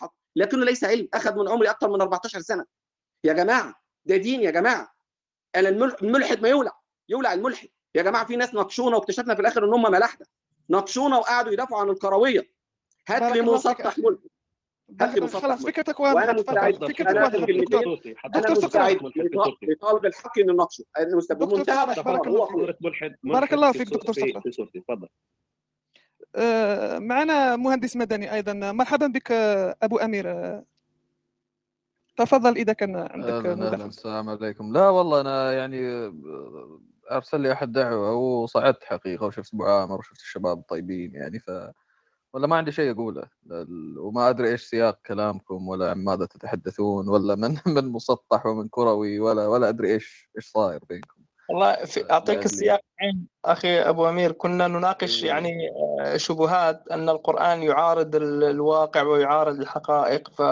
الحق لكنه ليس علم. أخذ من عمري أكثر من 14 سنة. يا جماعة ده دين يا جماعة. أنا الملحد ما يولع. يولع الملحد. يا جماعة في ناس ناقشونا واكتشفنا في الآخر إن هم ملاحدة. ناقشونا وقعدوا يدافعوا عن الكروية. هات لي مسطح ملحد هات لي مسطح خلاص فكرتك واضحة. وأنا مستعد. فكرتك أنا واضحة. دكتور دكتور سقراط. لطالب الحق ان نناقشه. بمنتهى بارك الله فيك. بارك الله فيك دكتور سقراط. تفضل. آه، معنا مهندس مدني أيضا. مرحبا بك أبو أمير. تفضل إذا كان عندك أهلا أهلا السلام عليكم. لا والله أنا يعني أرسل لي أحد دعوة وصعدت حقيقة وشفت أبو عامر وشفت الشباب الطيبين يعني ف ولا ما عندي شيء أقوله. وما أدري إيش سياق كلامكم ولا عن ماذا تتحدثون ولا من من مسطح ومن كروي ولا ولا أدري إيش إيش صاير بينكم. والله في أعطيك السياق أخي أبو أمير. كنا نناقش يعني شبهات أن القرآن يعارض الواقع ويعارض الحقائق ف...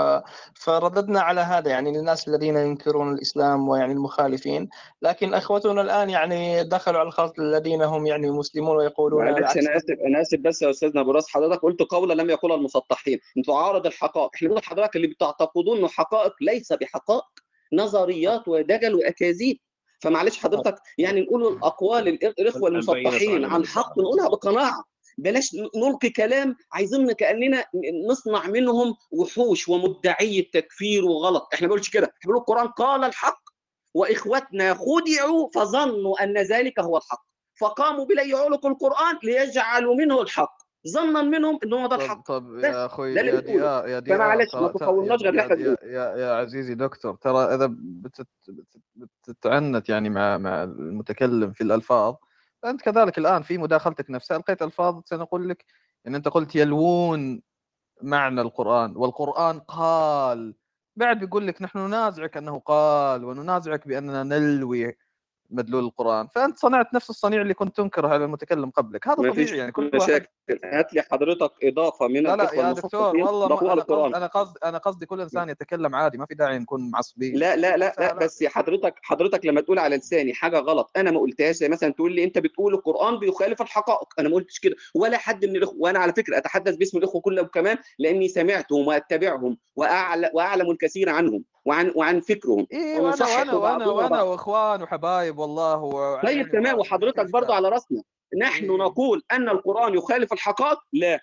فرددنا على هذا يعني للناس الذين ينكرون الإسلام ويعني المخالفين. لكن أخوتنا الآن يعني دخلوا على الخط الذين هم يعني مسلمون ويقولون معلش أنا آسف أنا آسف بس يا أستاذنا أبو راس حضرتك قلت قولا لم يقولها المسطحين. ان تعارض الحقائق. إحنا بنقول حضرتك اللي بتعتقدون إنه حقائق ليس بحقائق. نظريات ودجل وأكاذيب. فمعلش حضرتك يعني نقول الأقوال الإخوة المسطحين عن حق نقولها بقناعة. بلاش نلقي كلام عايزين كأننا نصنع منهم وحوش ومدعي التكفير وغلط. إحنا ما بنقولش كده إحنا بنقول القرآن قال الحق وإخوتنا خدعوا فظنوا أن ذلك هو الحق. فقاموا بلي عنق القرآن ليجعلوا منه الحق. ظنا منهم إن هو ده الحق. طب يا أخوي يا يا ديار يا ديار فمعلش ما تطولناش غير إحنا يا, يا, يا عزيزي دكتور ترى إذا بتت بتتعنت يعني مع مع المتكلم في الألفاظ فأنت كذلك الآن في مداخلتك نفسها القيت ألفاظ سنقول لك إن أنت قلت يلوون معنى القرآن والقرآن قال. بعد بيقول لك نحن ننازعك أنه قال وننازعك بأننا نلوي مدلول القرآن. فأنت صنعت نفس الصنيع اللي كنت تنكره على المتكلم قبلك. هذا طبيعي يعني كل مشاكل. هات لي حضرتك إضافة من لا لا يا دكتور والله أنا قصدي أنا قصدي أنا قصدي كل إنسان يتكلم عادي ما في داعي نكون معصبين. لا لا لا, لا بس حضرتك حضرتك لما تقول على لساني حاجة غلط أنا ما قلتهاش. زي مثلا تقول لي أنت بتقول القرآن بيخالف الحقائق. أنا ما قلتش كده. ولا حد من الاخوه وأنا على فكرة أتحدث باسم الإخوة كلهم كمان لأني سمعتهم واتبعهم واعلم وأعلم الكثير عنهم وعن وعن فكرهم. إيه وأنا وأنا وأنا, وأنا وإخوان وحبايب والله و... طيب تمام. وحضرتك برضه على رأسنا. نحن. نقول أن القرآن يخالف الحقائق؟ لا.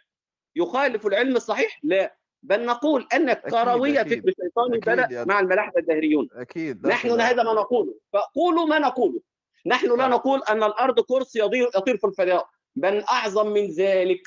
يخالف العلم الصحيح؟ لا. بل نقول أن الكرويه فكر شيطاني بدا مع الملاحدة الدهريون أكيد نحن هذا ما نقوله. فقولوا ما نقوله. نحن لا نقول أن الأرض كرسي يطير يطير في الفضاء. بل أعظم من ذلك.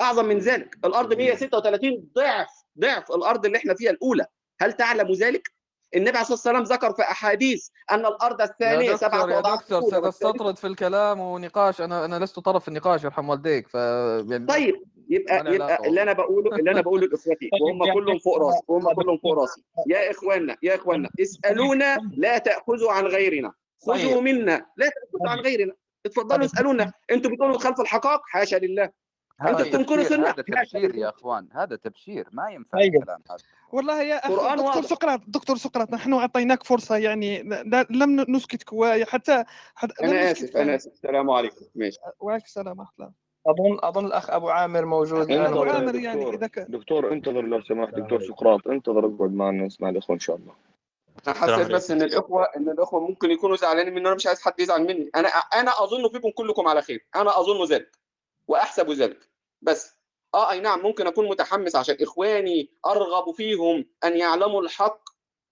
أعظم من ذلك. الأرض 136 ضعف ضعف الأرض اللي إحنا فيها الأولى. هل تعلم ذلك؟ النبي عليه الصلاة والسلام ذكر في أحاديث أن الأرض الثانية سبعة يا دكتور ستستطرد في الكلام ونقاش. أنا أنا لست طرف في النقاش يرحم والديك. ف يعني طيب يبقى يبقى اللي أنا بقوله اللي أنا بقوله لإخوتي وهم كلهم فوق راسي وهم كلهم فوق راسي. يا إخواننا يا إخواننا اسألونا لا تأخذوا عن غيرنا. خذوا منا. لا تأخذوا عن غيرنا. اتفضلوا اسألونا. أنتوا بتقولوا خلف الحقائق؟ حاشا لله. أنتوا بتنكروا سنه هذا تبشير يا أخوان هذا تبشير ما ينفع أيوة. الكلام هذا. والله يا أخي دكتور سقراط دكتور سقراط نحن أعطيناك فرصة يعني لم نسكتك حتى, حتى أنا آسف أنا آسف. السلام عليكم. ماشي. وعليكم السلام ورحمة الله. أظن أظن الأخ أبو عامر موجود أبو عامر يعني إذا كان دكتور أنتظر لو سمحت دكتور سقراط أنتظر اقعد معنا نسمع الإخوة إن شاء الله. أنا حسيت بس إن الإخوة إن الإخوة ممكن يكونوا زعلانين مني أنا مش عايز حد يزعل مني. أنا أنا أظن فيكم كلكم على خير. أنا أظن ذلك وأحسب ذلك. بس آه أي نعم ممكن أكون متحمس عشان إخواني أرغب فيهم أن يعلموا الحق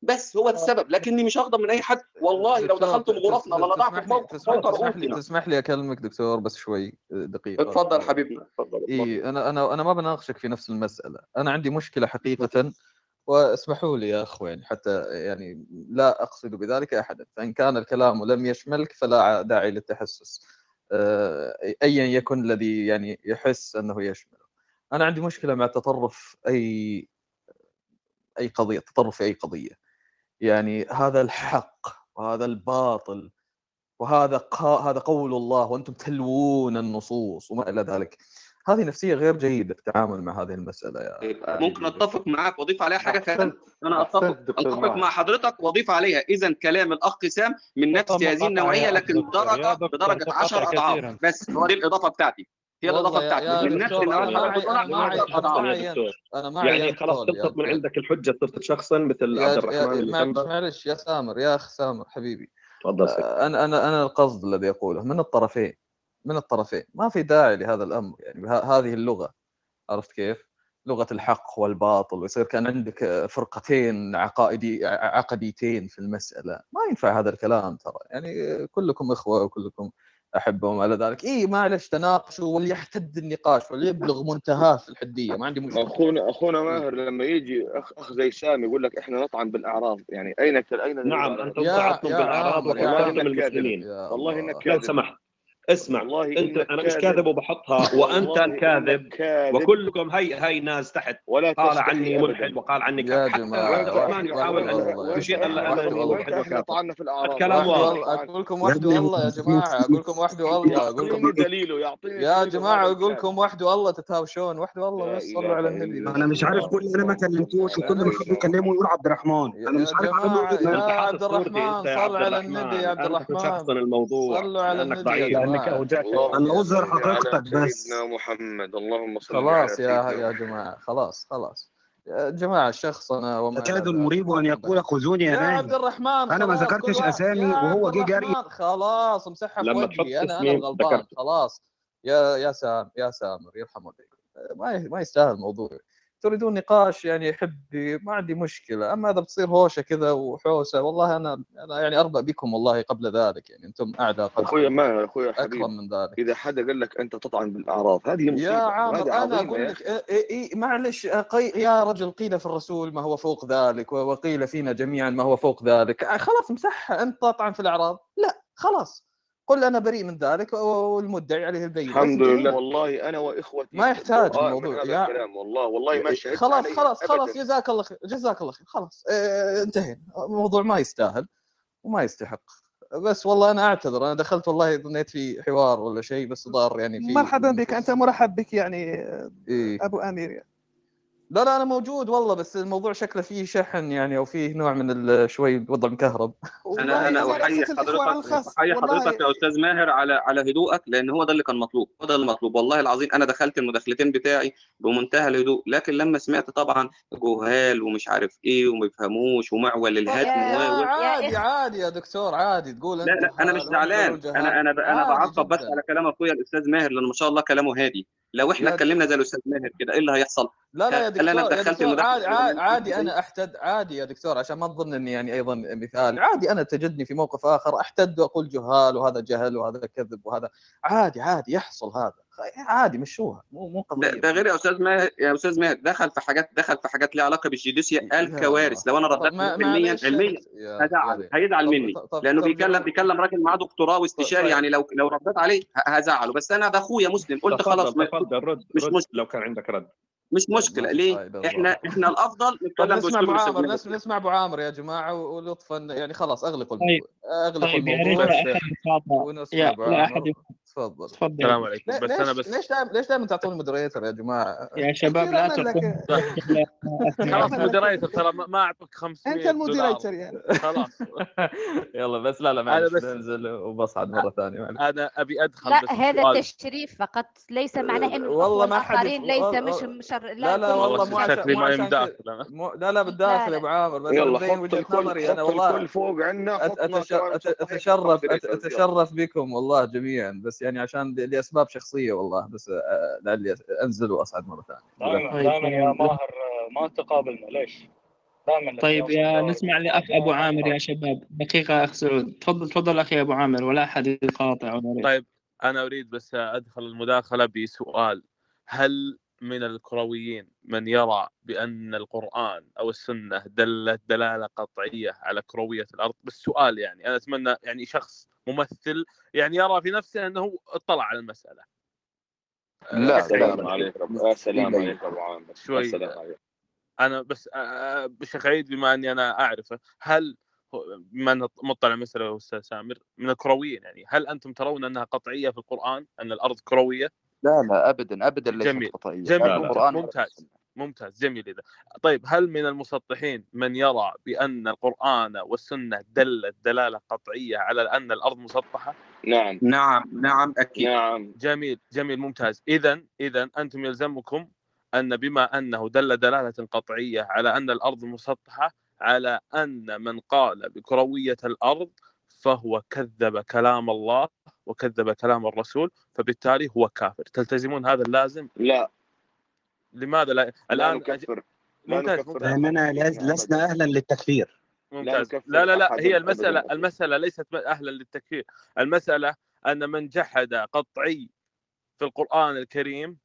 بس هو السبب لكني مش هغضب من أي حد. والله لو دخلتم غرفنا لنضعكم فوق تسمح لي تسمح لي أكلمك دكتور بس شوي دقيقة. اتفضل حبيبنا اتفضل اي أنا أنا أنا ما بناقشك في نفس المسألة. أنا عندي مشكلة حقيقة واسمحوا لي يا أخوان حتى يعني لا أقصد بذلك أحدا. فإن كان الكلام لم يشملك فلا داعي للتحسس. ايا يكن الذي يعني يحس أنه يشمل أنا عندي مشكلة مع التطرف أي أي قضية التطرف في أي قضية. يعني هذا الحق وهذا الباطل وهذا قا... هذا قول الله وأنتم تلوون النصوص وما إلى ذلك. هذه نفسية غير جيدة في التعامل مع هذه المسألة يا ممكن أتفق معك وأضيف عليها حاجة ثانية أنا أتفق أتفق مع حضرتك وأضيف عليها إذا كلام الأخ سام من نفس هذه النوعية لكن درجة بدرجة 10 أضعاف. بس هو دي الإضافة بتاعتي. هي الإضافة بتاعتك من نفس أنا ما يعني خلاص تسقط من عندك الحجة تصير شخصا مثل عبد الرحمن معلش يا سامر يا أخ سامر حبيبي. تفضل أنا أنا أنا القصد الذي اقوله من الطرفين. من الطرفين. ما في داعي لهذا الأمر يعني هذه اللغة. عرفت كيف؟ لغة الحق والباطل ويصير كان عندك فرقتين عقائدي عقديتين في المسألة. ما ينفع هذا الكلام ترى. يعني كلكم إخوة وكلكم احبه وما إلى ذلك. إي معلش تناقشوا وليحتد النقاش وليبلغ منتهاة في الحدية. ما عندي مشكلة. اخونا أخونا ماهر لما يجي اخ أخ زي سامي يقول لك إحنا نطعن بالأعراض. يعني أين أين نعم أنتم طعنتم بالأعراض وقتلتم المسلمين. والله إنك لو سمحت. اسمع والله انت أنا مش كاذب. وبحطها وأنت الكاذب وكلكم هي هي ناس تحت. ولا قال عني ملحد وقال عني يا جماعة الرحمن يحاول أن يشير انني ملحد الاعراض الكلام واضح. أقول لكم وحده الله يا جماعة أقول لكم وحده الله أقول لكم دليله يعطيني يا جماعة أقول لكم وحده الله تتهاوشون. وحده الله بس صلوا على النبي. أنا مش عارف كل أنا ما كلمتوش وكل ما حد يكلمه يقول عبد الرحمن. أنا مش عارف يا عبد الرحمن صل على النبي يا عبد الرحمن. الموضوع. صلوا على النبي جماعة أنا أظهر حقيقتك بس. سيدنا محمد. اللهم صل خلاص يا يا جماعة خلاص خلاص. يا جماعة الشخص أنا وما يكاد المريب ان يقول خذوني يا يا عبد الرحمن أنا ما ذكرتش أسامي وهو جه جري خلاص مسحها في لما تحط وجهي أنا أنا ذكرت. خلاص. يا يا سام يا سامر يرحم والديك ما ما يستاهل الموضوع. تريدون نقاش يعني حبي ما عندي مشكلة. أما إذا بتصير هوشة كذا وحوسة والله أنا أنا يعني اربى بكم والله قبل ذلك. يعني أنتم أعداء قبل. اخويا ماهر اخويا حبيبي أكرم من ذلك. إذا حدا قال لك أنت تطعن بالأعراض هذه مصيبة. يا عامر أنا أقول لك إيه إيه إيه معلش قي... يا رجل قيل في الرسول ما هو فوق ذلك وقيل فينا جميعا ما هو فوق ذلك. خلاص مسحها أنت تطعن في الأعراض. لا خلاص. قل أنا بريء من ذلك والمدعي عليه البينة بس الحمد. لله والله أنا وإخوتي ما يحتاج الموضوع. يا- الكلام والله والله ما شهدت خلاص خلاص خلاص. جزاك الله خير جزاك الله خير خلاص آه انتهينا الموضوع ما يستاهل وما يستحق بس والله أنا أعتذر أنا دخلت والله ظنيت في حوار ولا شيء بس ضار يعني في مرحبا بك أنت مرحب بك يعني إيه. أبو أمير يعني. لا لا أنا موجود والله بس الموضوع شكله فيه شحن يعني أو فيه نوع من ال- شوي الوضع مكهرب أنا أنا أحيي حضرتك. أحيي حضرتك يا أستاذ ماهر على على هدوءك لأن هو ده اللي كان مطلوب هو ده اللي مطلوب والله العظيم أنا دخلت المداخلتين بتاعي بمنتهى الهدوء لكن لما سمعت طبعا جهال ومش عارف إيه وما يفهموش ومعول الهدم عادي عادي يا دكتور عادي تقول لا أنت لا أنا مش زعلان. أنا أنا أنا بعقب بس. على كلام أخويا الأستاذ ماهر لأن ما شاء الله كلامه هادي لو إحنا اتكلمنا زي الأستاذ ماهر كده إيه اللي هيحصل؟ لا لا يا هل أنا دكتور يا دكتور عادي عادي, عادي أنا أحتد عادي يا دكتور عشان ما تظن إني يعني أيضا مثال. عادي أنا تجدني في موقف آخر أحتد وأقول جهال وهذا جهل وهذا كذب وهذا عادي عادي يحصل هذا. عادي مشوها مو مو قضية ده غير يا أستاذ ماهر يا أستاذ ماهر دخل في حاجات دخل في حاجات ليها علاقة بالجيوديسيا يا الكوارث لو أنا رددت علميا علميا يا- هزعل هيزعل مني طب- طب- لأنه طب جماعة. بيكلم راجل معاه دكتوراه واستشاري طيب. يعني لو لو رديت عليه هزعله بس أنا ده اخويا مسلم قلت خلاص مش رد مشكلة. لو كان عندك رد مش مشكلة ليه؟ فايدة إحنا. إحنا الأفضل نتكلم نسمع ابو عامر. نسمع أبو عامر يا جماعة ولطفا يعني خلاص اغلقوا طيب. الموضوع اغلقوا طيب يا ريت الموضوع ونسمع أبو عامر. تفضل. تفضل. السلام عليكم. بس ليش أنا بس ليش دائما ليش دائما تعطوني moderator يا جماعة؟ يا شباب لا. خلاص moderator ترى ما ما أعطوك 500 أنت ال moderator يعني. خلاص. يلا بس لا لا معلش بس- بنزل وبصعد مرة ثانية معلش. أنا أبي أدخل لا بس هذا. تشريف فقط ليس معناه إنه والله ما حد ليس والله- مش مشر لا, لا والله مو شكلي ما يمداخل لا لا بالداخل يا أبو عامر بس يلا حط وجهة الكل نظري أنا والله. الكل فوق عنا اتشرف أتشرف بكم والله جميعا. بس يعني عشان لأسباب شخصية والله بس آه، لعلي أنزل وأصعد مرة ثانية دائما طيب، دائما يا تمام. ماهر آه، ما تقابلنا ليش؟ دائما طيب يا نسمع لاخ أبو عامر يا شباب دقيقة أخ سعود تفضل تفضل أخي أبو عامر ولا أحد يقاطع ولا. طيب أنا أريد بس أدخل المداخلة بسؤال هل من الكرويين من يرى بأن القرآن أو السنة دلت دلالة قطعية على كروية الأرض؟ بس سؤال يعني أنا أتمنى يعني شخص ممثل يعني يرى في نفسه أنه اطلع على المسألة. لا يا سلام لا عليك رب يا سلام. عليك أبو عامر. شوي. عليك أنا بس آه، شيخ عيد بما أني أنا أعرفه هل بما ان مطلع مثل أستاذ سامر؟ من الكرويين يعني هل أنتم ترون أنها قطعية في القرآن؟ أن الأرض كروية؟ لا لا ابدا ابدا ليست جميل. قطعيه جميل ولا ممتاز. ممتاز جميل إذا طيب هل من المسطحين من يرى بأن القرآن والسنة دلت دلالة قطعية على أن الأرض مسطحة؟ نعم نعم نعم أكيد نعم جميل جميل ممتاز اذا اذا أنتم يلزمكم أن بما أنه دل دلالة قطعية على أن الأرض مسطحة على أن من قال بكروية الأرض فهو كذب كلام الله وكذب كلام الرسول فبالتالي هو كافر. تلتزمون هذا اللازم؟ لا. لماذا لا؟ لا الآن نكفر. لا ممتاز لأننا لسنا أهلا للتكفير. ممتاز. لا لا لا هي أبداً. المسألة ليست أهلا للتكفير. المسألة أن من جحد قطعي في القرآن الكريم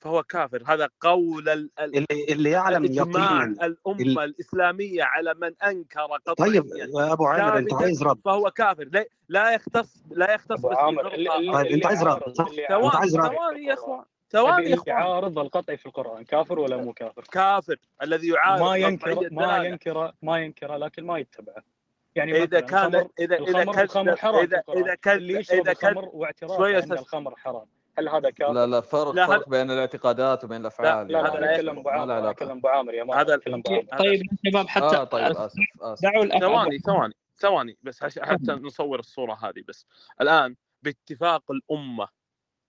فهو كافر. هذا قول ال- ال- اللي اللي يعلم يقينا. الأمة الإسلامية على من أنكر قطعيا طيب يا أبو عامر أنت عايز رد. فهو كافر. لا, لا يختص لا يختص بس اللي اللي, طيب أنت اللي عايز رد. اللي أنت عايز رد. ثواني يا إخوان ثواني يا اللي إخوان. يعارض القطعي في القرآن كافر ولا مو كافر؟ كافر الذي يعارض ما ينكر ما ينكر ما ينكره لكن ما يتبعه. يعني إذا مثلا كان الخمر إذا إذا الخمر حرام اللي يشرب إذا كذب الخمر واعترافه شوية ان الخمر حرام. هل هذا كافر؟ لا لا فرق لا فرق بين الاعتقادات وبين لا الافعال لا لا هذا أنا لا اتكلم ابو ما عامر أنا اتكلم ابو عامر يا مان هذا اتكلم ابو عامر هذا طيب يا شباب حتى آه طيب اسف اسف دعوا ثواني ثواني ثواني بس حتى نصور الصورة هذه بس الآن باتفاق الأمة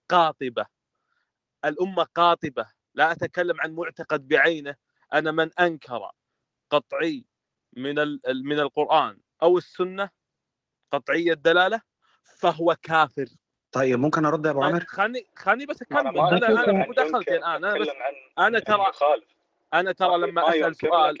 قاطبة الأمة قاطبة لا أتكلم عن معتقد بعينه أنا من أنكر قطعي من ال- من القرآن أو السنة قطعي الدلالة فهو كافر طيب ممكن أرد يا أبو طيب عامر؟ خلني خلني بس أنا أكمل. أنا أنا ينكر الآن أنا بس أنا ترى أنا ترى ما لما ما اسال ينكر سؤال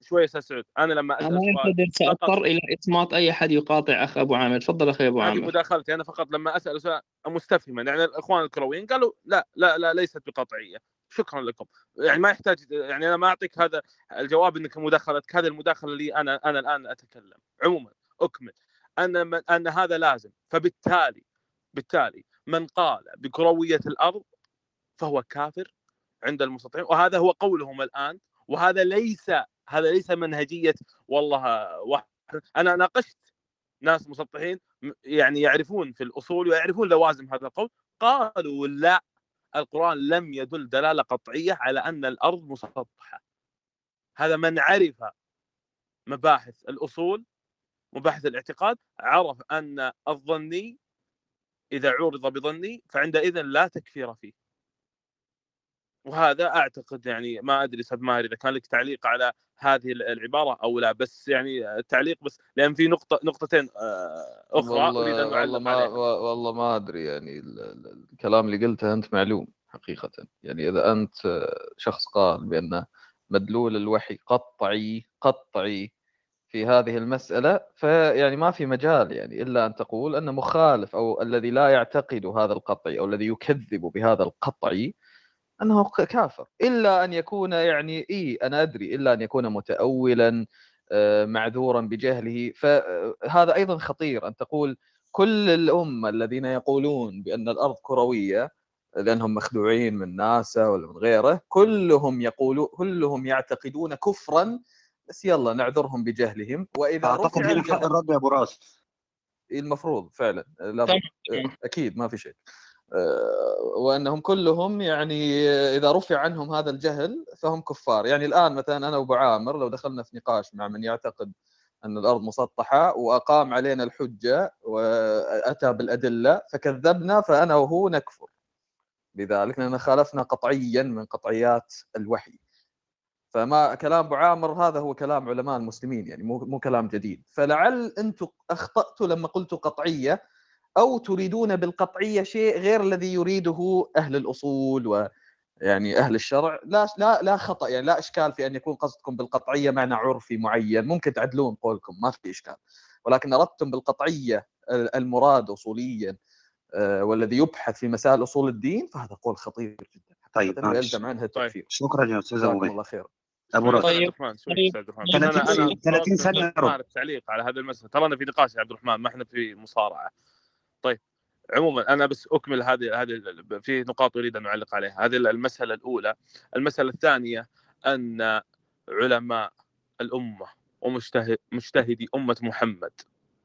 شوي أستاذ سعود. أنا لما أسأل أنا سؤال. اعتذر سأضطر إلى اصمات أي أحد يقاطع أخ أبو عامر. تفضل أخي أبو هذه عامر. مداخلتي. أنا فقط لما أسأل سؤال مستفهما. يعني الإخوان الكرويين قالوا لا لا لا ليست بقطعية. شكرا لكم. يعني ما يحتاج يعني أنا ما أعطيك هذا الجواب إنك مداخلتك هذه المداخلة اللي أنا أنا الآن أتكلم. عموما أكمل. أن أن هذا لازم. فبالتالي بالتالي من قال بكروية الأرض فهو كافر عند المستطيعين وهذا هو قولهم الآن وهذا ليس هذا ليس منهجية والله واحد. أنا ناقشت ناس مسطحين يعني يعرفون في الأصول ويعرفون لوازم هذا القول قالوا لا القرآن لم يدل دلالة قطعية على أن الأرض مسطحة. هذا من عرف مباحث الأصول مباحث الاعتقاد عرف أن الظني إذا عورض بظني فعندئذ لا تكفير فيه. وهذا أعتقد يعني ما أدري أستاذ ماهر إذا كان لك تعليق على هذه العبارة أو لا بس يعني التعليق بس لأن في نقطة نقطتين آه، أخرى أريد والله ان والله اعلق ما عليها. والله ما أدري يعني ال- ال- الكلام اللي قلته أنت معلوم حقيقه. يعني إذا أنت شخص قال بان مدلول الوحي قطعي قطعي في هذه المسألة فيعني ما في مجال يعني إلا أن تقول ان مخالف أو الذي لا يعتقد هذا القطعي أو الذي يكذب بهذا القطعي أنه ك- كافر. إلا أن يكون يعني إي أنا أدري إلا أن يكون متاولا آه، معذورا بجهله. فهذا أيضا خطير أن تقول كل الأمة الذين يقولون بأن الأرض كروية لأنهم مخدوعين من ناسا ولا من غيره كلهم يقولون كلهم يعتقدون كفرا بس يلا نعذرهم بجهلهم. وإذا أعتقد رفع هنا حق الجهل الرد يا أبو راس. المفروض فعلا. لابد تمام. أكيد ما في شيء. آه، وأنهم كلهم يعني إذا رفع عنهم هذا الجهل فهم كفار. يعني الآن مثلا أنا وأبو عامر لو دخلنا في نقاش مع من يعتقد أن الأرض مسطحة وأقام علينا الحجة وأتى بالأدلة فكذبنا فأنا وهو نكفر. بذلك لأن خالفنا قطعيا من قطعيات الوحي. فما كلام أبو عامر هذا هو كلام علماء المسلمين يعني مو مو كلام جديد. فلعل أنتم أخطأتوا لما قلتوا قطعية أو تريدون بالقطعية شيء غير الذي يريده أهل الأصول و يعني أهل الشرع. لا لا لا خطأ يعني لا إشكال في أن يكون قصدكم بالقطعية معنى عرفي معين. ممكن تعدلون قولكم ما في إشكال. ولكن أردتم بالقطعية المراد اصوليا آه، والذي يبحث في مسائل أصول الدين فهذا قول خطير جدا. طيب ويلزم عنها التكفير شكرا يا أستاذ أبو الله خير أبو راس أستاذ عبد الرحمن شوي أستاذ عبد الرحمن. بس 30 أنا أنا ثانية- 30 طلبت ثانية من يا رب. عارف تعليق على هذا المسألة. ترانا في نقاش يا عبد الرحمن ما إحنا في مصارعة. طيب عموما أنا بس أكمل هذه هذه في نقاط أريد أن أعلق عليها. هذه المسألة الأولى. المسألة الثانية أن علماء الأمة ومجتهد مجتهدي أمة محمد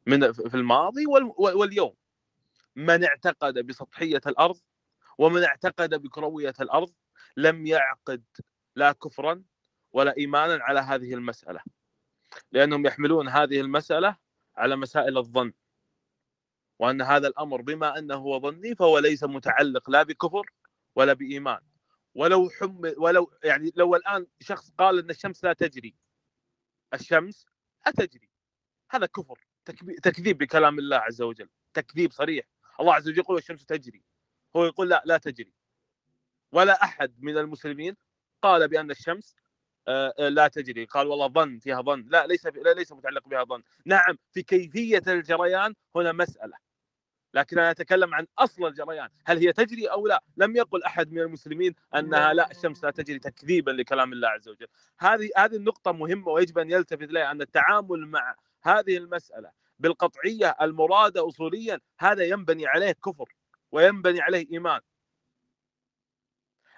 من في الماضي وال- واليوم من اعتقد بسطحية الأرض ومن اعتقد بكروية الأرض لم يعقد لا كفرا ولا إيمانا على هذه المسألة. لأنهم يحملون هذه المسألة على مسائل الظن. وأن هذا الأمر بما أنه هو ظني فهو ليس متعلق لا بكفر ولا بإيمان. ولو حمل ولو يعني لو الآن شخص قال أن الشمس لا تجري الشمس أتجري هذا كفر تكذيب بكلام الله عز وجل تكذيب صريح. الله عز وجل يقول الشمس تجري. هو يقول لا لا تجري. ولا أحد من المسلمين قال بأن الشمس لا تجري. قال والله ظن فيها ظن. لا ليس لا ليس متعلق بها ظن. نعم في كيفية الجريان هنا مسألة. لكن أنا أتكلم عن أصل الجريان. هل هي تجري أو لا؟ لم يقل أحد من المسلمين أنها لا الشمس لا تجري تكذيبا لكلام الله عز وجل. هذه هذه النقطة مهمة ويجب أن يلتفت إليها أن التعامل مع هذه المسألة بالقطعية المرادة اصوليا هذا ينبني عليه كفر وينبني عليه إيمان.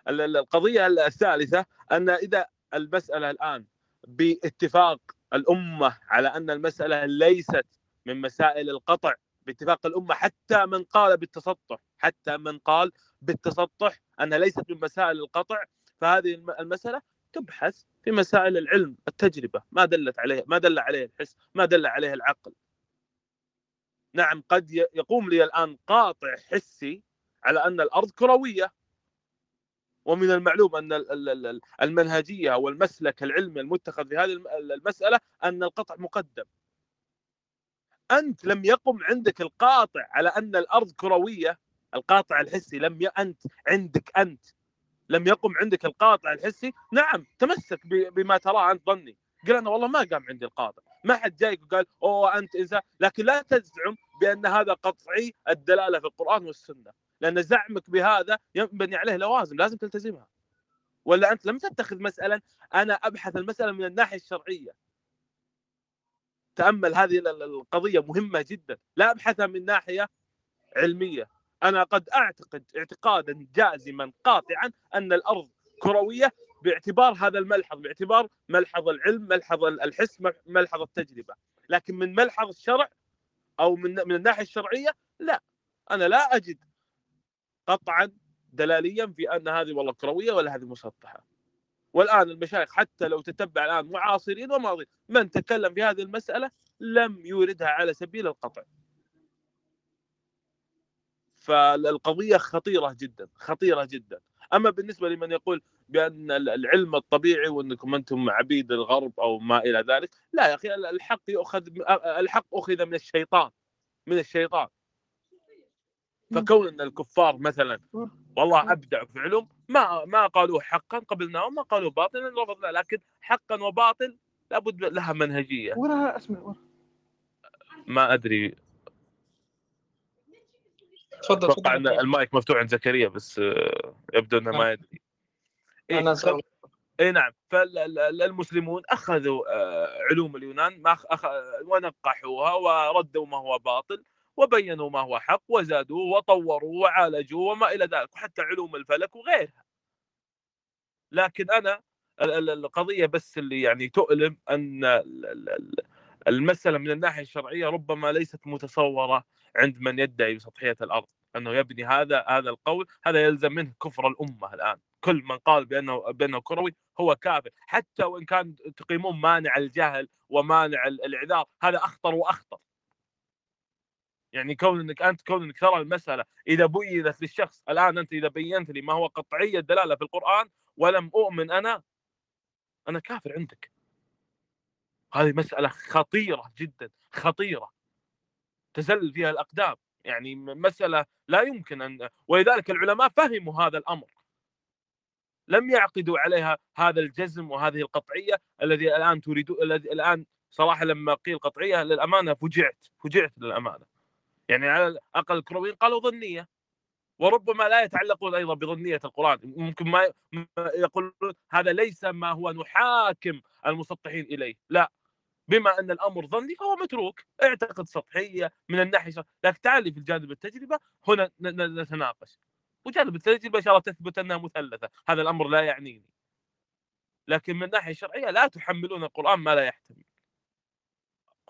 القضية الثالثة أن إذا المسألة الآن باتفاق الأمة على أن المسألة ليست من مسائل القطع باتفاق الأمة حتى من قال بالتسطح حتى من قال بالتسطح انها ليست من مسائل القطع فهذه المسألة تبحث في مسائل العلم التجربة ما دلت عليه ما دل عليه الحس ما دل عليه العقل. نعم قد يقوم لي الآن قاطع حسي على أن الأرض كروية. ومن المعلوم أن المنهجية والمسلك العلمي المتخذ في هذه المسألة أن القطع مقدم. أنت لم يقم عندك القاطع على أن الأرض كروية القاطع الحسي لم ي... أنت عندك أنت. لم يقم عندك القاطع الحسي نعم تمسك بما تراه أنت ظني. قال أنا والله ما قام عندي القاطع. ما حد جايك وقال أوه أنت إنسان. لكن لا تزعم بأن هذا قطعي الدلالة في القرآن والسنة. لأن زعمك بهذا ينبني عليه لوازم لازم تلتزمها. ولا أنت لم تتخذ مسألة أنا أبحث المسألة من الناحية الشرعية. تأمل هذه القضية مهمة جدا. لا ابحثها من ناحية علمية. أنا قد أعتقد اعتقادا جازما قاطعا أن الأرض كروية باعتبار هذا الملحظ باعتبار ملحظ العلم ملحظ الحس ملحظ التجربة. لكن من ملحظ الشرع أو من من الناحية الشرعية لا. أنا لا أجد قطعا دلاليا في أن هذه والله كروية ولا هذه مسطحة. والآن المشايخ حتى لو تتبع الآن معاصرين وماضين من تكلم في هذه المسألة لم يوردها على سبيل القطع. فالقضية خطيرة جدا خطيرة جدا. أما بالنسبة لمن يقول بأن العلم الطبيعي وأنكم أنتم عبيد الغرب أو ما إلى ذلك لا يا أخي الحق يؤخذ الحق أخذ من الشيطان من الشيطان. فكون إن الكفار مثلا والله ابدعوا في علوم ما ما قالوه حقا قبلناه وما قالوه باطلا رفضنا لكن حقا وباطل لابد لها منهجية. وراها أسمع ما أدري. تفضل أتوقع إن المايك مفتوح عند زكريا بس يبدو إنه ما يدري. إيه أنا. اي نعم. فالمسلمون أخذوا علوم اليونان ما أخ... ونقحوها وردوا ما هو باطل. وبينوا ما هو حق وزادوه وطوروا وعالجوا وما إلى ذلك وحتى علوم الفلك وغيرها. لكن أنا القضية بس اللي يعني تؤلم أن المسألة من الناحية الشرعية ربما ليست متصورة عند من يدعي بسطحية الأرض أنه يبني هذا هذا القول هذا يلزم منه كفر الأمة الآن. كل من قال بأنه بأنه كروي هو كافر. حتى وإن كان تقيمون مانع الجهل ومانع الإعذار هذا أخطر وأخطر. يعني كون إنك أنت كون إنك ترى المسألة إذا بينت للشخص الآن أنت إذا بينت لي ما هو قطعية الدلالة في القرآن ولم أؤمن أنا أنا كافر عندك. هذه مسألة خطيرة جدا خطيرة. تزل فيها الأقدام. يعني مسألة لا يمكن أن ولذلك العلماء فهموا هذا الأمر. لم يعقدوا عليها هذا الجزم وهذه القطعية الذي الآن تريدوا الذي الآن صراحة لما قيل قطعية للأمانة فجعت فجعت للأمانة. يعني على الأقل الكرويين قالوا ظنية وربما لا يتعلقون أيضا بظنية القرآن ممكن ما يقولون هذا ليس ما هو نحاكم المسطحين إليه لا بما أن الأمر ظني فهو متروك اعتقد سطحية من الناحية لكن تعالي في الجانب التجربة هنا نتناقش. وجانب التجربة إن شاء الله تثبت أنها مثلثة هذا الأمر لا يعنيني. لكن من الناحية الشرعية لا تحملون القرآن ما لا يحتمل.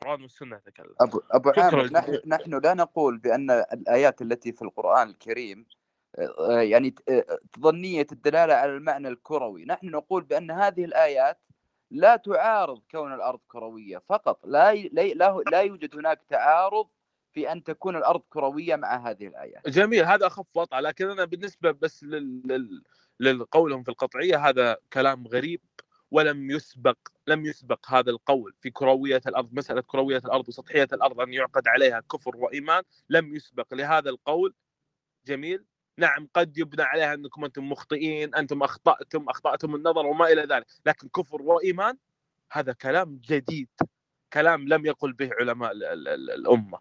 القرآن والسنة تكلم ابو أبو عامر نحن, نحن لا نقول بأن الآيات التي في القرآن الكريم آه، يعني ت- آه، ظنية الدلالة على المعنى الكروي. نحن نقول بأن هذه الآيات لا تعارض كون الأرض كروية فقط. لا لا لا, يوجد هناك تعارض في أن تكون الأرض كروية مع هذه الآيات. جميل هذا أخف وطأ لكن أنا بالنسبة بس لل... لل... للقولهم في القطعية هذا كلام غريب. ولم يسبق لم يسبق هذا القول في كروية الأرض مسألة كروية الأرض وسطحية الأرض أن يعقد عليها كفر وإيمان لم يسبق لهذا القول. جميل؟ نعم قد يبنى عليها أنكم أنتم مخطئين أنتم أخطأتم أخطأتم النظر وما إلى ذلك لكن كفر وإيمان هذا كلام جديد كلام لم يقل به علماء ال- ال- ال- الأمة.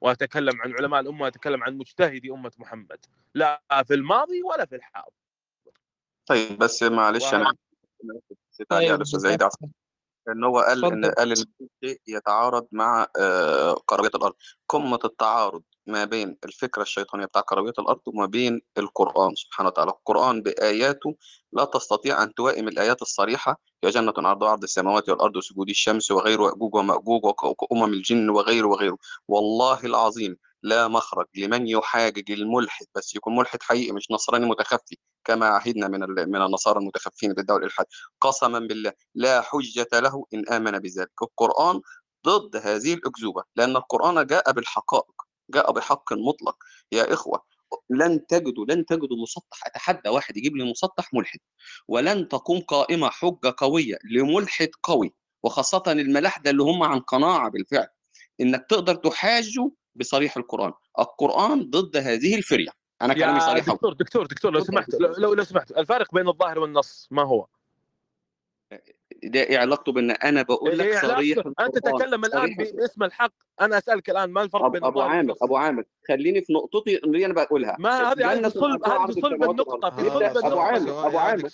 وأتكلم عن علماء الأمة وأتكلم عن مجتهدي أمة محمد لا في الماضي ولا في الحاضر. طيب بس معلش أنا نسيت عليه. على أستاذ عيد عفوا إن هو قال إن اتفضل. قال إن في شيء يتعارض مع آه، كروية الأرض. قمة التعارض ما بين الفكرة الشيطانية بتاع كروية الأرض وما بين القرآن سبحانه وتعالى. القرآن بآياته لا تستطيع أن توائم الآيات الصريحة. يا جنة عرضها عرض السماوات والأرض وسجود الشمس وغيره وأجوج ومأجوج وك- وأمم الجن وغيره وغيره. والله العظيم لا مخرج لمن يحاجج الملحد بس يكون ملحد حقيقي مش نصراني متخفي كما عهدنا من من النصارى المتخفين بالدعوة الإلحاد قسما بالله لا حجة له إن آمن بذلك. القرآن ضد هذه الأكذوبة لأن القرآن جاء بالحقائق جاء بحق مطلق. يا إخوة لن تجدوا لن تجدوا مسطح أتحدى واحد يجيب لي مسطح ملحد. ولن تقوم قائمة حجة قوية لملحد قوي وخاصة الملاحدة اللي هم عن قناعة بالفعل. إنك تقدر تحاجه بصريح القرآن القرآن ضد هذه الفرية أنا كلامي صريح. دكتور دكتور دكتور لو سمحت. لو, لو لو سمحت الفارق بين الظاهر والنص ما هو؟ ده إيه علاقته بأن أنا بقول لك إيه صريح؟ أنت تتكلم الآن باسم الحق. أنا أسألك الآن ما الفرق ابو, بين أبو الظاهر عامر؟ أبو عامر خليني في نقطتي اللي أنا بقولها. ما هذه هذه صلب هذه صلب النقطة في صلب أبو عامر أبو عامر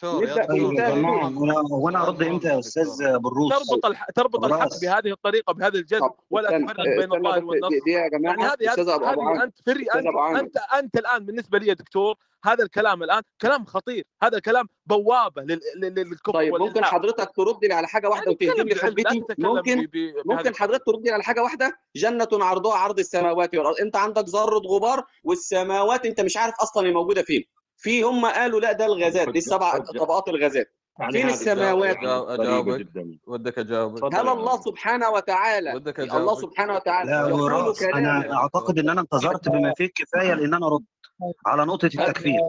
وأنا أرد إمتى يا أستاذ بالروس. تربط الح... تربط الحق بهذه الطريقة بهذا الجزم طب ولا تفرق بين الظاهر بس والنص دي, يا يعني جماعة هذه ابو أبو هذه عامر أنت فري انت ابو أنت الآن بالنسبة لي يا دكتور هذا الكلام الآن كلام خطير هذا كلام بوابة لل... لل... للكفر طيب ممكن والإلحاد. حضرتك ترد لي على حاجة واحدة يعني وتهدم لي تتكلم ممكن؟ ب... ب... بهذه ممكن حضرتك ترد لي على حاجة واحدة؟ جنة عرضها عرض السماوات والأرض. أنت عندك ذرة غبار والسماوات أنت مش عارف أصلا هي موجودة فين. في هم قالوا لا ده الغازات دي السبع. طبقات الغازات. يعني فين السماوات؟ اجاوبك جدا. ودك اجاوبك تفضل هل الله سبحانه وتعالى. ودك الله اجاوبك سبحانه وتعالى. لا أنا أعتقد إن أنا انتظرت بما فيه الكفايه لأن أنا ارد على نقطة التكفير.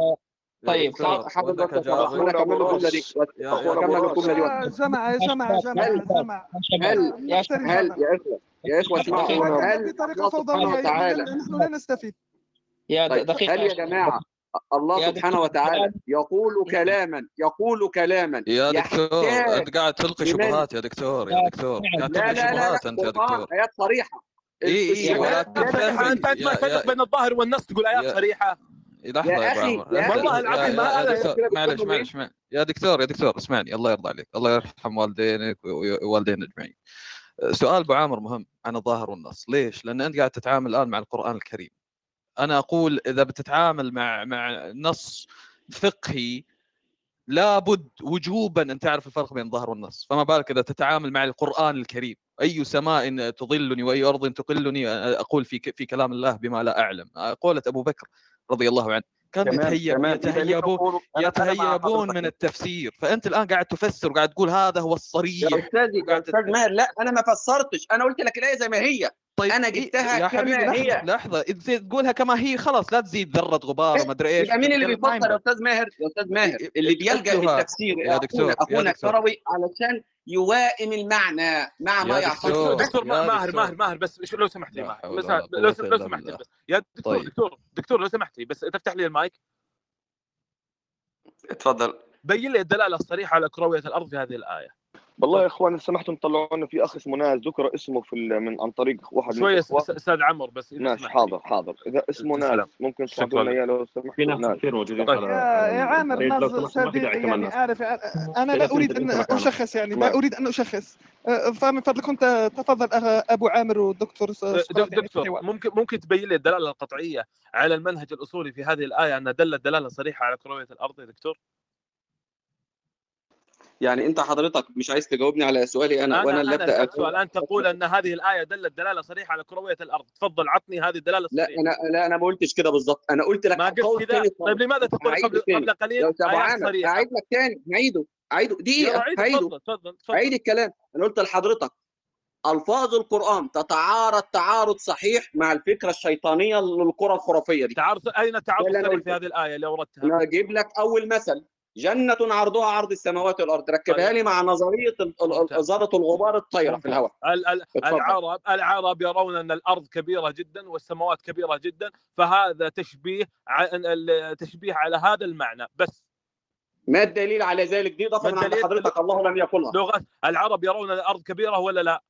طيب دي. يا اكمل يا دي يا جماعة هل يا هل يا اخوه يا إخوة اسمعوا هل سبحانه فوضوية وتعالى. نحن لا نستفيد. يا طيب دقيقة هل يا جماعة الله سبحانه وتعالى يقول كلاما يقول كلاما يا دكتور أنت قاعد تلقي شبهات يا دكتور يا دكتور. قاعد تلقي شبهات أنت يا دكتور. آيات صريحة. اي اي الشهادة ولكن لا أنت ما تفرق بين الظاهر والنص تقول ايات يا. صريحة. لحظة يا أخي والله العظيم معلش؟ معلش. يا دكتور يا دكتور اسمعني الله يرضى عليك الله يرحم والدينك ووالدين اجمعين سؤال أبو عامر مهم عن الظاهر والنص. ليش؟ لأن أنت قاعد تتعامل الآن مع القرآن الكريم. أنا أقول إذا بتتعامل مع مع نص فقهي لابد وجوبا أن تعرف الفرق بين الظاهر والنص. فما بالك إذا تتعامل مع القرآن الكريم. أي سماء تظلني وأي أرض تقلني أقول في في كلام الله بما لا أعلم. قوله أبو بكر رضي الله عنه. كانوا يتهيبون مع يتهيبون من التفسير. فأنت الآن قاعد تفسر وقاعد تقول هذا هو الصريح. يا أستاذ تت... ماهر لا أنا ما فسرتش. أنا قلت لك الآية زي ما هي. طيب أنا إيه جبتها يا حبيبي كما لحظة هي. لحظة تقولها كما هي خلاص لا تزيد ذرة غبار إيه؟ وما أدري إيش. يبقى مين اللي بيفسر يا أستاذ ماهر يا أستاذ ماهر إيه، اللي بيلجأ اتلوها للتفسير يا دكتور دكتور. الكروي علشان يوائم المعنى مع ما يا يعتقد دكتور ماهر ماهر ماهر بس لو سمحت لي ماهر. بس لو لو سمحت لي بس. يا دكتور طيب. دكتور دكتور لو سمحت لي بس تفتح لي المايك. اتفضل. بين لي الدلالة الصريحة على كروية الأرض في هذه الآية. والله يا إخوان سمحتم طلعوا لنا في أخ اسمه ناس ذكر اسمه في ال- من عن طريق واحد من شوية الإخوة. أس- أستاذ عمر بس إذا لي حاضر حاضر. إذا اسمه ناس السلام ممكن تساعدونا لك إياه لو في سمحتوا ناس ناس كثير موجودين طيب. يا عامر ناس ما في صديقي كمان يعني ناس عارف أنا في لا ناس أريد انت أن انت أشخص يعني لا أريد أن أشخص. أه، فمن فضلكم ت- تفضل أبو عامر والدكتور يعني في دكتور الحوار ممكن ممكن تبين لي الدلالة القطعية على المنهج الأصولي في هذه الآية انها دلت دلالة صريحة على كروية الأرض يا دكتور؟ يعني انت حضرتك مش عايز تجاوبني على سؤالي أنا وأنا أنا اللي ابدا اسالك سؤال. أنت تقول أن هذه الآية دلت دلالة صريحة على كروية الأرض. تفضل عطني هذه الدلالة لا الصريحة. أنا لا أنا ما قلتش كده بالظبط أنا قلت لك ما قلت تاني طيب لماذا تقول قبل تاني قبل قليل؟ عامر صريحة. هعيد لك تاني هعيده هعيده دقيقة تفضل هعيد الكلام. أنا قلت لحضرتك ألفاظ القرآن تتعارض تعارض صحيح مع الفكرة الشيطانية للقرى الخرافية دي. تعارض أين الصريح في هذه الآية اللي أوردتها؟ أنا أجيب لك أول مثل. جنة عرضها عرض السماوات والأرض. ركبها طيب. لي مع ال- ممتاز ذره الغبار الطايرة في ممتاز الهواء. العرب العرب يرون أن الأرض كبيرة جدا والسماوات كبيرة جدا فهذا تشبيه تشبيه على هذا المعنى. بس ما الدليل على ذلك؟ دي اضافه من عند حضرتك. الله لم يقلها. لغه العرب يرون أن الأرض كبيرة ولا لا؟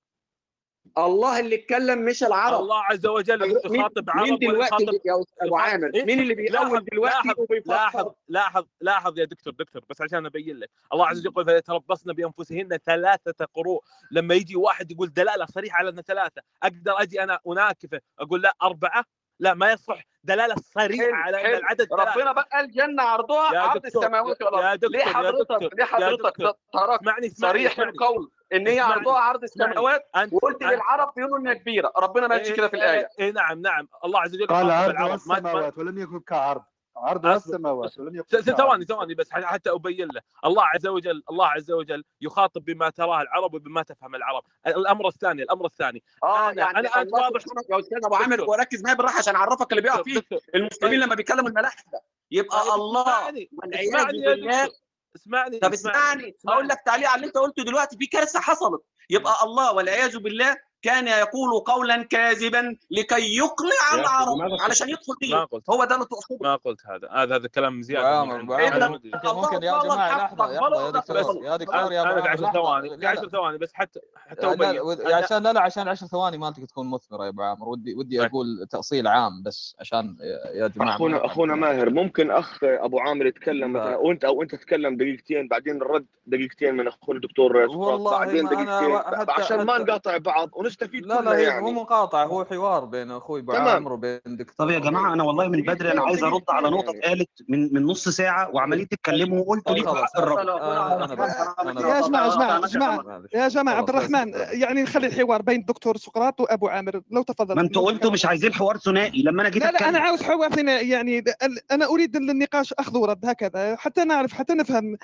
الله اللي اتكلم مش العرب. الله عز وجل مين يخاطب عرب مين دلوقتي يا ابو يخاطب عامر؟ إيه؟ مين اللي لاحظ دلوقتي لاحظ لاحظ لاحظ لاحظ يا دكتور دكتور بس عشان أبين لك. الله عز وجل يقول فيتربصن بأنفسهن ثلاثة قروء لما يجي واحد يقول دلالة صريحة على ان ثلاثة أقدر أجي أنا أناكفه أقول لا أربعة؟ لا ما يصح. دلالة صريحة على أن العدد ربنا ثلاثة بقى الجنه عرضها عرض السماوات والأرض. ليه حضرتك ليه حضرتك اسمعني صريح القول. إن هي عرضها عرض السماوات وقلت للعرب بيقولوا انها كبيرة ربنا ما قالش إيه كده في إيه الآية. إيه نعم نعم. الله عز وجل قال ما السماوات ولم يكن كعرض. أصبر السماوات ولم يكن ثواني ثواني بس حتى أبين له. الله عز وجل الله عز وجل يخاطب بما تراه العرب وبما تفهم العرب. الأمر الثاني الأمر الثاني. آه أنا يعني أنا أنت واضح؟ يا أستاذ أبو عامر وركز معايا بالراحة عشان أعرفك اللي بيقع فيه. المسلمين لما بيكلموا الملائكة يبقى طيب الله والعياذ بالله اسمعني طب اسمعني اسمعني. اسمعني. لك تعليق على اللي أنت قلته دلوقتي في كارثة حصلت. يبقى الله والعياذ بالله كان يقول قولا كاذبا لكي يقنع العرب علشان يدخل ما قلت. هو ده اللي تقصده. ما قلت هذا. هذا هذا كلام زيادة. مدري ممكن يا جماعة لحظة يا دكتور يا دكتور يا ثواني عشر ثواني بس حتى حتى لا أبين. عشان لا لا عشان 10 ثواني ما تكون تكون مثمرة يا أبو عامر. ودي ودي طيب. أقول تأصيل عام بس عشان يا جماعة ما اخونا أخونا ماهر ممكن أخ أبو عامر يتكلم مثلا لا وانت أو أنت تتكلم دقيقتين بعدين الرد دقيقتين من أخونا الدكتور والله بعدين دقيقتين. عشان ما نقاطع بعض. ونستفيد لا لا هي مو يعني مقاطعه هو حوار بين أخوي ابو عامر وبين طب يا دكتور جماعة أنا والله من بدري أنا عايز أرد على نقطة يعني. اتقالت من من نص ساعة وعمالين تتكلموا وقلتوا خلاص. حق يا جماعة جماعة جماعة يا جماعة عبد الرحمن يعني نخلي الحوار بين الدكتور سقراط وأبو عامر. لو تفضل. ما أنتوا قلتوا مش عايزين حوار ثنائي. لما أنا جيت لا لا أنا عاوز حوار ثنائي. يعني ال- أنا أريد النقاش أخذ ورد هكذا. حتى نعرف حتى نفهم.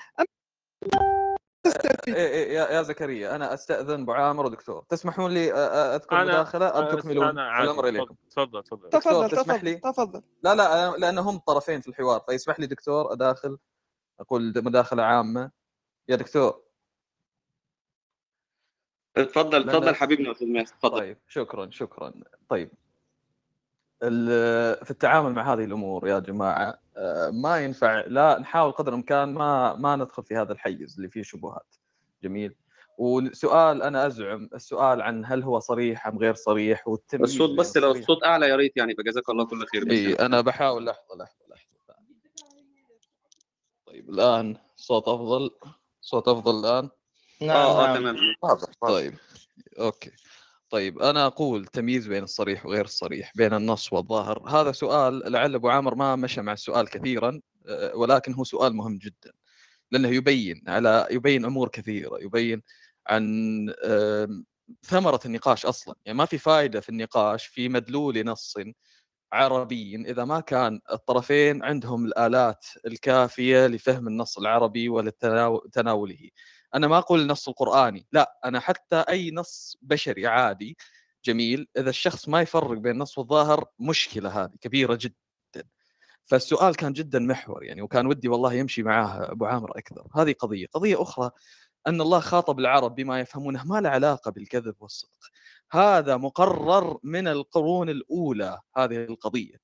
تستفيد إيه إيه يا يا زكريا أنا أستأذن أبو عامر ودكتور. تسمحون لي أذكر مداخلة؟ ام تكملون الامر اليكم تفضل تفضل تفضل. دكتور تفضل تسمح تفضل لي؟ تفضل. لا لا لأن هم طرفين في الحوار فيسمح لي دكتور أداخل أقول مداخلة عامة. يا دكتور. اتفضل لأن اتفضل حبيبنا أستاذ ماسك اتفضل طيب شكرا شكرا. طيب ال- في التعامل مع هذه الأمور يا جماعة ما ينفع. لا نحاول قدر الإمكان ما ما ندخل في هذا الحيز اللي فيه شبهات. جميل. وسؤال أنا أزعم السؤال عن هل هو صريح أم غير صريح والتمييز الصوت بس لو الصوت أعلى يا ريت يعني فجزاك الله كل خير. إي يعني. أنا بحاول لحظة لحظة لحظة. طيب الآن صوت أفضل صوت أفضل الآن؟ نعم آه آه نعم. تمام. طيب. أوكي. طيب أنا أقول تمييز بين الصريح وغير الصريح بين النص والظاهر. هذا سؤال لعل أبو عامر ما مشى مع السؤال كثيرا آه، ولكن هو سؤال مهم جدا. لأنه يبين على يبين أمور كثيرة يبين عن ثمرة النقاش أصلا. يعني ما في فائده في النقاش في مدلول نص عربي. إذا ما كان الطرفين عندهم الآلات الكافية لفهم النص العربي ولتناوله أنا ما أقول النص القرآني لا أنا حتى أي نص بشري عادي جميل إذا الشخص ما يفرق بين النص والظاهر مشكلة هذه كبيرة جدا. فالسؤال كان جدا محور يعني وكان ودي والله يمشي معاه أبو عامر أكثر. هذه قضية. قضية أخرى أن الله خاطب العرب بما يفهمونه ما له علاقة بالكذب والصدق. هذا مقرر من القرون الأولى هذه القضية.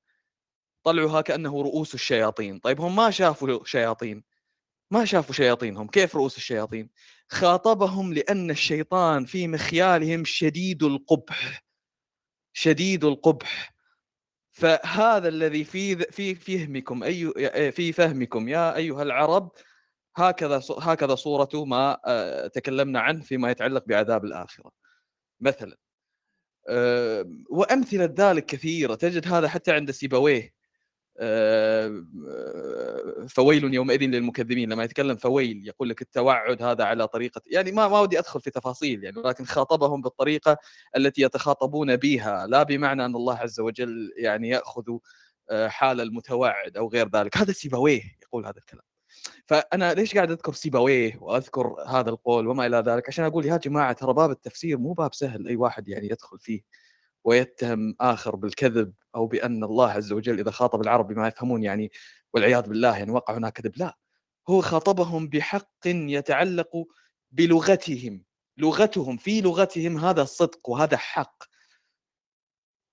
طلعوها كأنه رؤوس الشياطين. طيب هم ما شافوا شياطين؟ ما شافوا شياطينهم كيف رؤوس الشياطين؟ خاطبهم لأن الشيطان في مخيالهم شديد القبح شديد القبح. فهذا الذي في في فهمكم أي في فهمكم يا أيها العرب هكذا هكذا صورته ما آه، تكلمنا عنه فيما يتعلق بعذاب الآخرة. مثلا آه، وأمثلة ذلك كثيرة تجد هذا حتى عند سيبويه. آه، فويل يومئذ للمكذبين. لما يتكلم فويل يقول لك التوعد هذا على طريقة يعني ما ما ودي أدخل في تفاصيل يعني ولكن خاطبهم بالطريقة التي يتخاطبون بها لا بمعنى أن الله عز وجل يعني يأخذ آه، حال المتوعد أو غير ذلك. هذا سيبويه يقول هذا الكلام. فأنا ليش قاعد أذكر سيبويه وأذكر هذا القول وما إلى ذلك؟ عشان أقول يا جماعة ترى باب التفسير مو باب سهل أي واحد يعني يدخل فيه. ويتهم آخر بالكذب أو بأن الله عز وجل إذا خاطب العرب بما يفهمون يعني والعياذ بالله يعني وقع هناك كذب لا. هو خاطبهم بحق يتعلق بلغتهم لغتهم في لغتهم هذا صدق وهذا حق.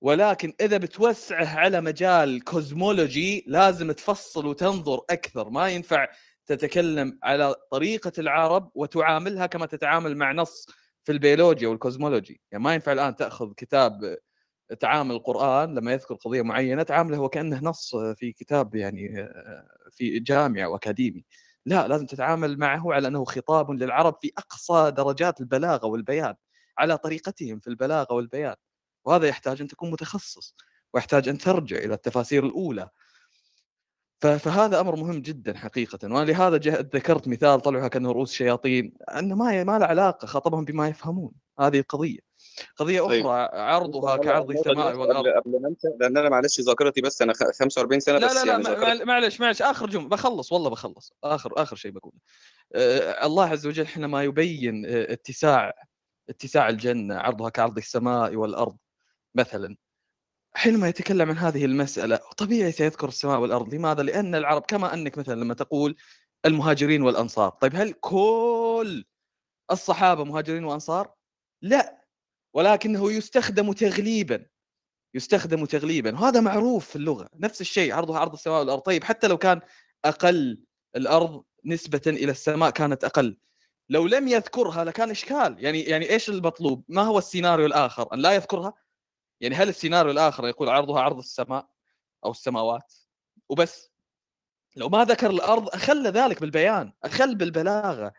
ولكن إذا بتوسعه على مجال كوزمولوجي لازم تفصل وتنظر أكثر. ما ينفع تتكلم على طريقة العرب وتعاملها كما تتعامل مع نص في البيولوجيا وال cosmology يعني ما ينفع الآن تأخذ كتاب تعامل القرآن لما يذكر قضية معينة تعامله وكانه نص في كتاب يعني في جامعة واكاديمي لا لازم تتعامل معه على أنه خطاب للعرب في أقصى درجات البلاغة والبيان على طريقتهم في البلاغة والبيان. وهذا يحتاج أن تكون متخصص ويحتاج أن ترجع إلى التفاسير الأولى. فهذا أمر مهم جدا حقيقه. ولهذا ذكرت مثال طلعوا كأنه رؤوس شياطين انه ما ما له علاقة خاطبهم بما يفهمون. هذه القضية قضية أخرى طيب. عرضها كعرض السماء والأرض. قبل ما انسى لأن أنا معلش ذاكرتي بس أنا 45 سنة لا بس لا لا يعني معلش معلش آخر جملة بخلص والله بخلص. آخر آخر شيء بقوله. آه الله عز وجل حينما يبين اتساع اتساع الجنة عرضها كعرض السماء والأرض مثلا. حينما يتكلم عن هذه المسألة طبيعي سيذكر السماء والأرض لماذا؟ لأن العرب كما أنك مثلا لما تقول المهاجرين والأنصار طيب هل كل الصحابة مهاجرين وأنصار؟ لا ولكنه يستخدم تغليبا يستخدم تغليبا وهذا معروف في اللغة نفس الشيء عرضها عرض السماء والأرض طيب حتى لو كان أقل الأرض نسبة إلى السماء كانت أقل لو لم يذكرها لكان إشكال يعني يعني إيش المطلوب؟ ما هو السيناريو الآخر؟ أن لا يذكرها؟ يعني هل السيناريو الآخر يقول عرضها عرض السماء أو السماوات؟ وبس. لو ما ذكر الأرض أخل ذلك بالبيان أخل بالبلاغة.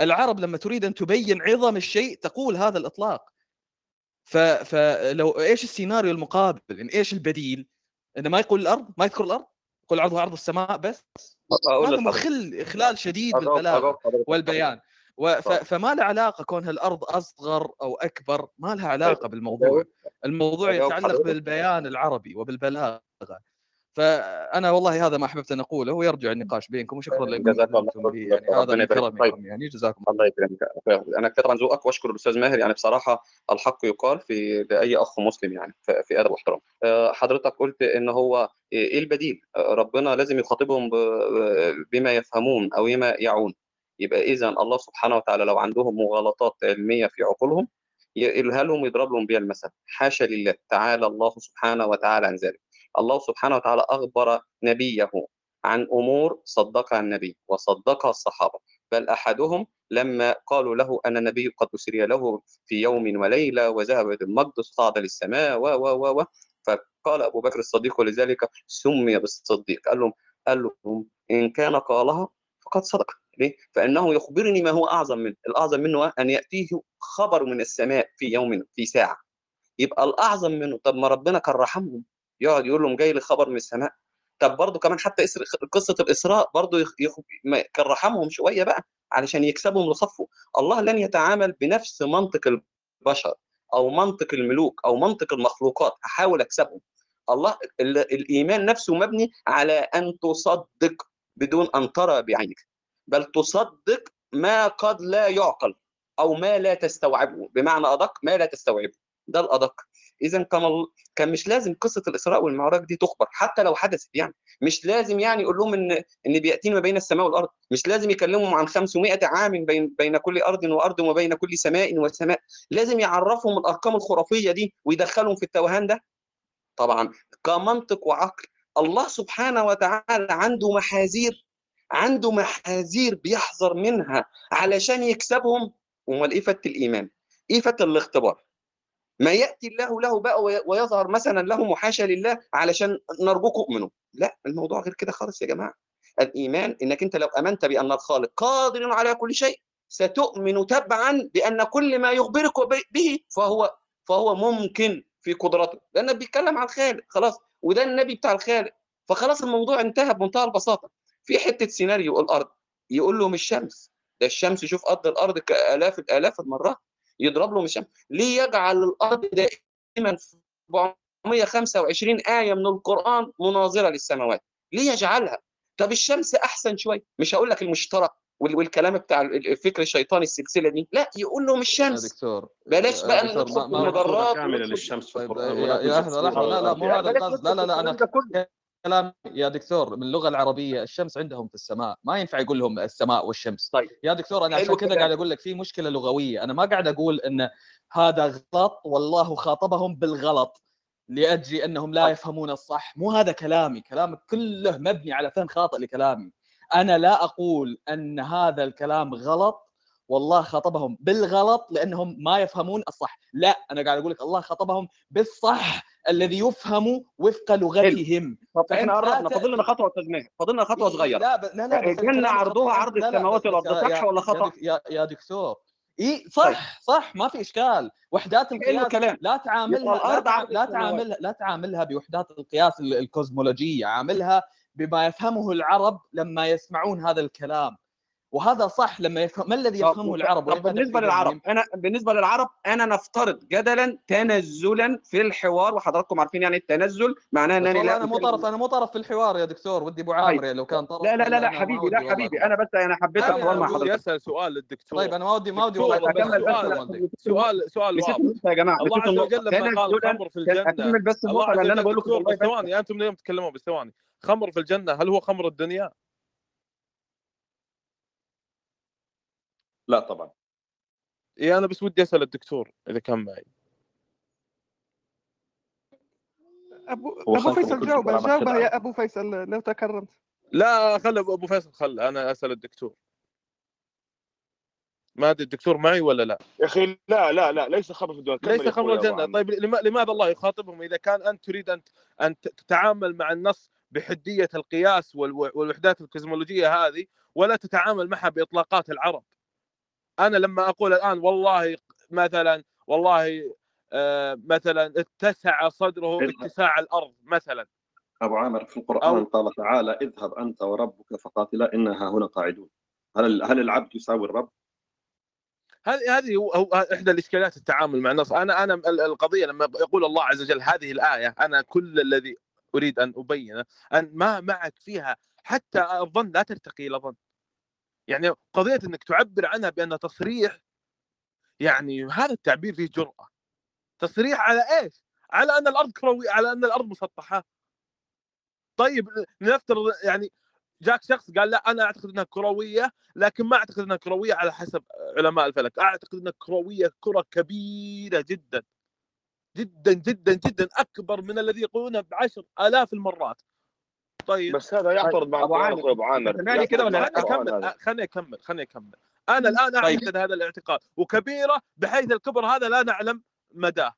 العرب لما تريد أن تبين عظم الشيء تقول هذا الإطلاق. ف... فلو إيش السيناريو المقابل؟ يعني إيش البديل؟ إنه ما يقول الأرض؟ ما يذكر الأرض؟ يقول عرضها عرض السماء بس؟ هذا مخل إخلال شديد بالبلاغه والبيان. فما له علاقة كونها الأرض أصغر أو أكبر ما لها علاقة بالموضوع. الموضوع يتعلق بالبيان العربي وبالبلاغة. فأنا والله هذا ما أحببت أن أقوله ويرجع النقاش بينكم وشكرا لكم جزاك الله يعني هذا من كرمكم طيب. يعني جزاكم الله يكرمك أنا كثير عن ذوقك وأشكر الأستاذ ماهر يعني بصراحة الحق يقال في لأي أخ مسلم يعني في ادب واحترام حضرتك قلت إن هو إيه البديل؟ ربنا لازم يخاطبهم بما يفهمون أو بما يعون. يبقى اذا الله سبحانه وتعالى لو عندهم مغالطات علمية في عقولهم يقولها لهم يضرب لهم بها المثل حاشا لله تعالى الله سبحانه وتعالى عن ذلك. الله سبحانه وتعالى أخبر نبيه عن أمور صدقها النبي وصدقها الصحابة. بل أحدهم لما قالوا له ان النبي قد أسري له في يوم وليلة وذهب إلى المقدس صعد للسماء و و و فقال أبو بكر الصديق ولذلك سمي بالصديق. قال لهم قال لهم إن كان قالها فقد صدق. ليه؟ فإنه يخبرني ما هو أعظم منه، الأعظم منه أن يأتيه خبر من السماء في يوم في ساعة. يبقى الأعظم منه طب ما ربنا كان رحمهم يقعد يقول لهم جاي لي خبر من السماء. طب برضه كمان حتى قصة الإسراء برضه يخ... كان رحمهم شوية بقى علشان يكسبهم لصفه. الله لن يتعامل بنفس منطق البشر أو منطق الملوك أو منطق المخلوقات أحاول أكسبهم. الله ال... الإيمان نفسه مبني على أن تصدق بدون أن ترى بعينك. بل تصدق ما قد لا يعقل أو ما لا تستوعبه. بمعنى أدق ما لا تستوعبه. ده الأدق. اذا كان كان مش لازم قصة الإسراء والمعراج دي تخبر حتى لو حدثت يعني. مش لازم يعني يقول لهم ان إن بيأتين ما بين السماء والأرض. مش لازم يكلمهم عن 500 عام بين بين كل أرض وأرض وما بين كل سماء وسماء. لازم يعرفهم الأرقام الخرافية دي ويدخلهم في التوهان ده. طبعا كمنطق وعقل. الله سبحانه وتعالى عنده محاذير عنده محاذير بيحذر منها علشان يكسبهم امال إيه فت الإيمان. إيه فت الاختبار. ما يأتي الله له بقى ويظهر مثلا لهم وحاشا لله علشان نرجوكم اؤمنوا لا الموضوع غير كده خالص يا جماعة. الإيمان إنك أنت لو آمنت بأن الخالق قادر على كل شيء ستؤمن تبعا بأن كل ما يخبرك به فهو فهو ممكن في قدرته. لأنه بيتكلم عن الخالق خلاص. وده النبي بتاع الخالق. فخلاص الموضوع انتهى بمنتهى البساطة. في حتة سيناريو الأرض يقول له مش شمس ده الشمس شوف قد الأرض كآلاف الآلاف المرات يضرب له مش شمس ليه يجعل الأرض دائما 425 آية من القرآن مناظرة للسماوات؟ ليه يجعلها؟ طب الشمس أحسن شوية مش هقول لك المشترك وال- والكلام بتاع الفكر الشيطاني السلسلة دي لا يقول له مش يا شمس دكتور بلاش بقى ندخل في المجرات كامله وندخل للشمس في طيب يا لحظه لحظه لا لا مو يعني هذا بلاش القصد ندخل لا لا في لا أنا كلام يا دكتور من اللغة العربية الشمس عندهم في السماء ما ينفع يقول لهم السماء والشمس. طيب. يا دكتور أنا عشان كذا قاعد أقول لك في مشكلة لغوية أنا ما قاعد أقول إن هذا غلط والله خاطبهم بالغلط لأجل أنهم لا طيب. يفهمون الصح. مو هذا كلامي كلامك كله مبني على فهم خاطئ لكلامي. أنا لا أقول إن هذا الكلام غلط والله خاطبهم بالغلط لأنهم ما يفهمون الصح. لا أنا قاعد أقول لك الله خاطبهم بالصح الذي يفهم وفق لغتهم. طب إحنا قربنا فاضل لنا خطوة ماهر فاضل لنا خطوة إيه صغيرة. لا ب... لا لا عرضها خطأ عرض السماوات والأرض. صح ولا خطأ. يا, يا دكتور. اي طيب. صح صح ما في إشكال. وحدات القياس لا تعاملها لا الأرض تع... عرض لا تعاملها لا تعاملها بوحدات القياس ال- الكوزمولوجية. عاملها بما يفهمه العرب لما يسمعون هذا الكلام. وهذا صح لما يفهم ما الذي يفهمه العرب طب بالنسبة للعرب أنا بالنسبة للعرب أنا نفترض جدلا تنزلا في الحوار وحضراتكم عارفين يعني التنزل معناه إنني والله لا أنا مو طرف أنا مو طرف في الحوار يا دكتور ودي أبو طيب عامر يعني لو كان طرف لا لا لا لا أنا حبيبي لا حبيبي أنا بس أنا حبيت أنا الحوار مع حضرتك. اسال سؤال طيب للدكتور أنا ما ودي ما ودي سؤال سؤال سؤال واضح يا جماعة الله عز وجل لما قال خمر في الجنة. أكمل بس النقطه لأن أنا بقول لكم ثواني أنتم اليوم تتكلمون بس ثواني. خمر في الجنة هل هو خمر الدنيا؟ لا طبعا. اي أنا بس ودي أسأل الدكتور إذا كان معي. ابو هو أبو فيصل جاوبه جاوبه يا أبو فيصل لو تكرمت. لا خل أبو فيصل خل أنا أسأل الدكتور. ما أدري الدكتور معي ولا لا؟ يا أخي لا لا لا ليس خبر في الدنيا كمل ليس يا خمر أخوي يا أبو الجنه طيب لما- لماذا الله يخاطبهم إذا كان أنت تريد أن أن تتعامل مع النص بحدية القياس والو- والوحدات الكوزمولوجية هذه ولا تتعامل معها بإطلاقات العرب؟ أنا لما أقول الآن والله مثلا والله آه، مثلا اتسع صدره اتساع الأرض مثلا. أبو عامر في أو القرآن قال تعالى اذهب أنت وربك فقاتلا إنها هنا قاعدون. هل هل العبد يساوي الرب؟ هذه هذه هو إحدى الإشكاليات التعامل مع النص. أنا أنا ال- القضية لما يقول الله عز وجل هذه الآية أنا كل الذي أريد أن أبينه أن ما معك فيها حتى الظن لا ترتقي إلى ظن. يعني قضية إنك تعبر عنها بان تصريح يعني هذا التعبير فيه جرأة. تصريح على إيش؟ على أن الأرض كرويه على أن الأرض مسطحة. طيب لنفترض يعني جاك شخص قال لا أنا أعتقد إنها كروية لكن ما أعتقد إنها كروية على حسب علماء الفلك. أعتقد إنها كروية كرة كبيرة جدا. جدا جدا جدا أكبر من الذي يقولونه بعشر آلاف المرات. طيب. بس هذا يعترض مع أبو عامر ابو عامر. كده يعترض ولا؟ خليني اكمل هذا خليني أكمل خليني أكمل. أنا الآن طيب. اعتقد هذا الاعتقاد وكبيرة بحيث الكبر هذا لا نعلم مداه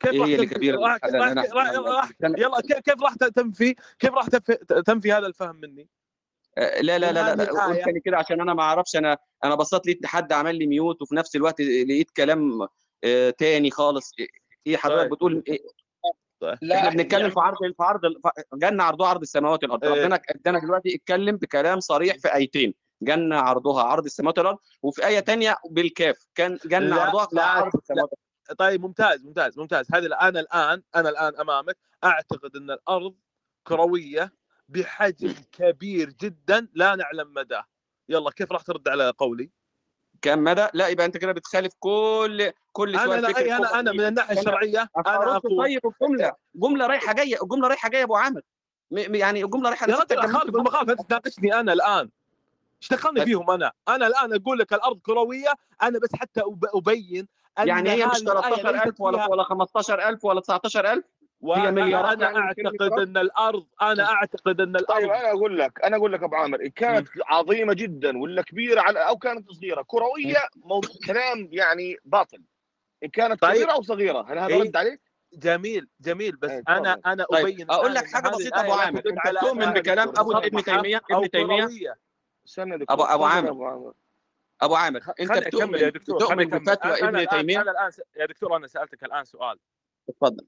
كيف إيه راح اللي كبيرة؟ راح راح يلا كيف كيف راح تنفي؟ كيف راح تنفي, هذا الفهم مني؟ آه، لا لا لا لا لا قول الايه تاني كده عشان أنا ما أعرفش. أنا أنا بصيت لقيت حد عمل لي ميوت وفي نفس الوقت لقيت كلام آه، تاني خالص. إيه حضرتك طيب. بتقول إيه؟ طيب إحنا لا بنتكلم يعني في عرض في عرض جنة عرضها عرض السماوات والارض إيه. ربنا ادانا دلوقتي اتكلم بكلام صريح في آيتين. جنة عرضها عرض السماوات والارض وفي آية تانية بالكاف كان جنة لا عرضها لا كعرض لا. السماوات طيب ممتاز ممتاز ممتاز. هذه أنا الآن أنا الآن أمامك. أعتقد إن الأرض كروية بحجم كبير جدا لا نعلم مداه. يلا كيف راح ترد على قولي؟ كم مدى؟ لا يبقى أنت كده بتخالف كل كل أنا لا أنا أنا من الناحية الشرعية أنا أقول. طيب الجملة جملة رايحة جاية الجملة رايحة جاية يا أبو عامر. يعني الجملة رايحة يا اخالف الجمله المخالفة. أنت تناقشني أنا الآن. إيش دخلني فيهم أنا؟ أنا الآن أقول لك الأرض كروية أنا بس حتى أبين يعني هي مش هذه الآية ليست 13000 ولا ولا 15000 ولا 19000 هي مليارات وأنا كده أعتقد أن الأرض أنا أعتقد أن طيب الأرض. أنا أقول لك أنا أقول لك أبو عامر ان كانت عظيمة جدا ولا كبيرة على أو كانت صغيرة. كروية موضوع كلام يعني باطل. ان كانت طيب. كبيره أو صغيرة؟ هل هذا إيه رد عليك؟ جميل جميل. بس إيه، أنا تفضل. أنا طيب أبين أقول لك حاجة بسيطة أبو عامر. أنت انها بكلام أبو ابن تيمية ابن تيمية؟ كروية. استنى يا أبو دكتور ابو تفضل عامر. أبو عامر. أنت بتؤمن يا دكتور بتؤمن بفتوى أنا ابن تيمية؟ أنا الآن يا دكتور أنا سألتك الآن سؤال. اتفضل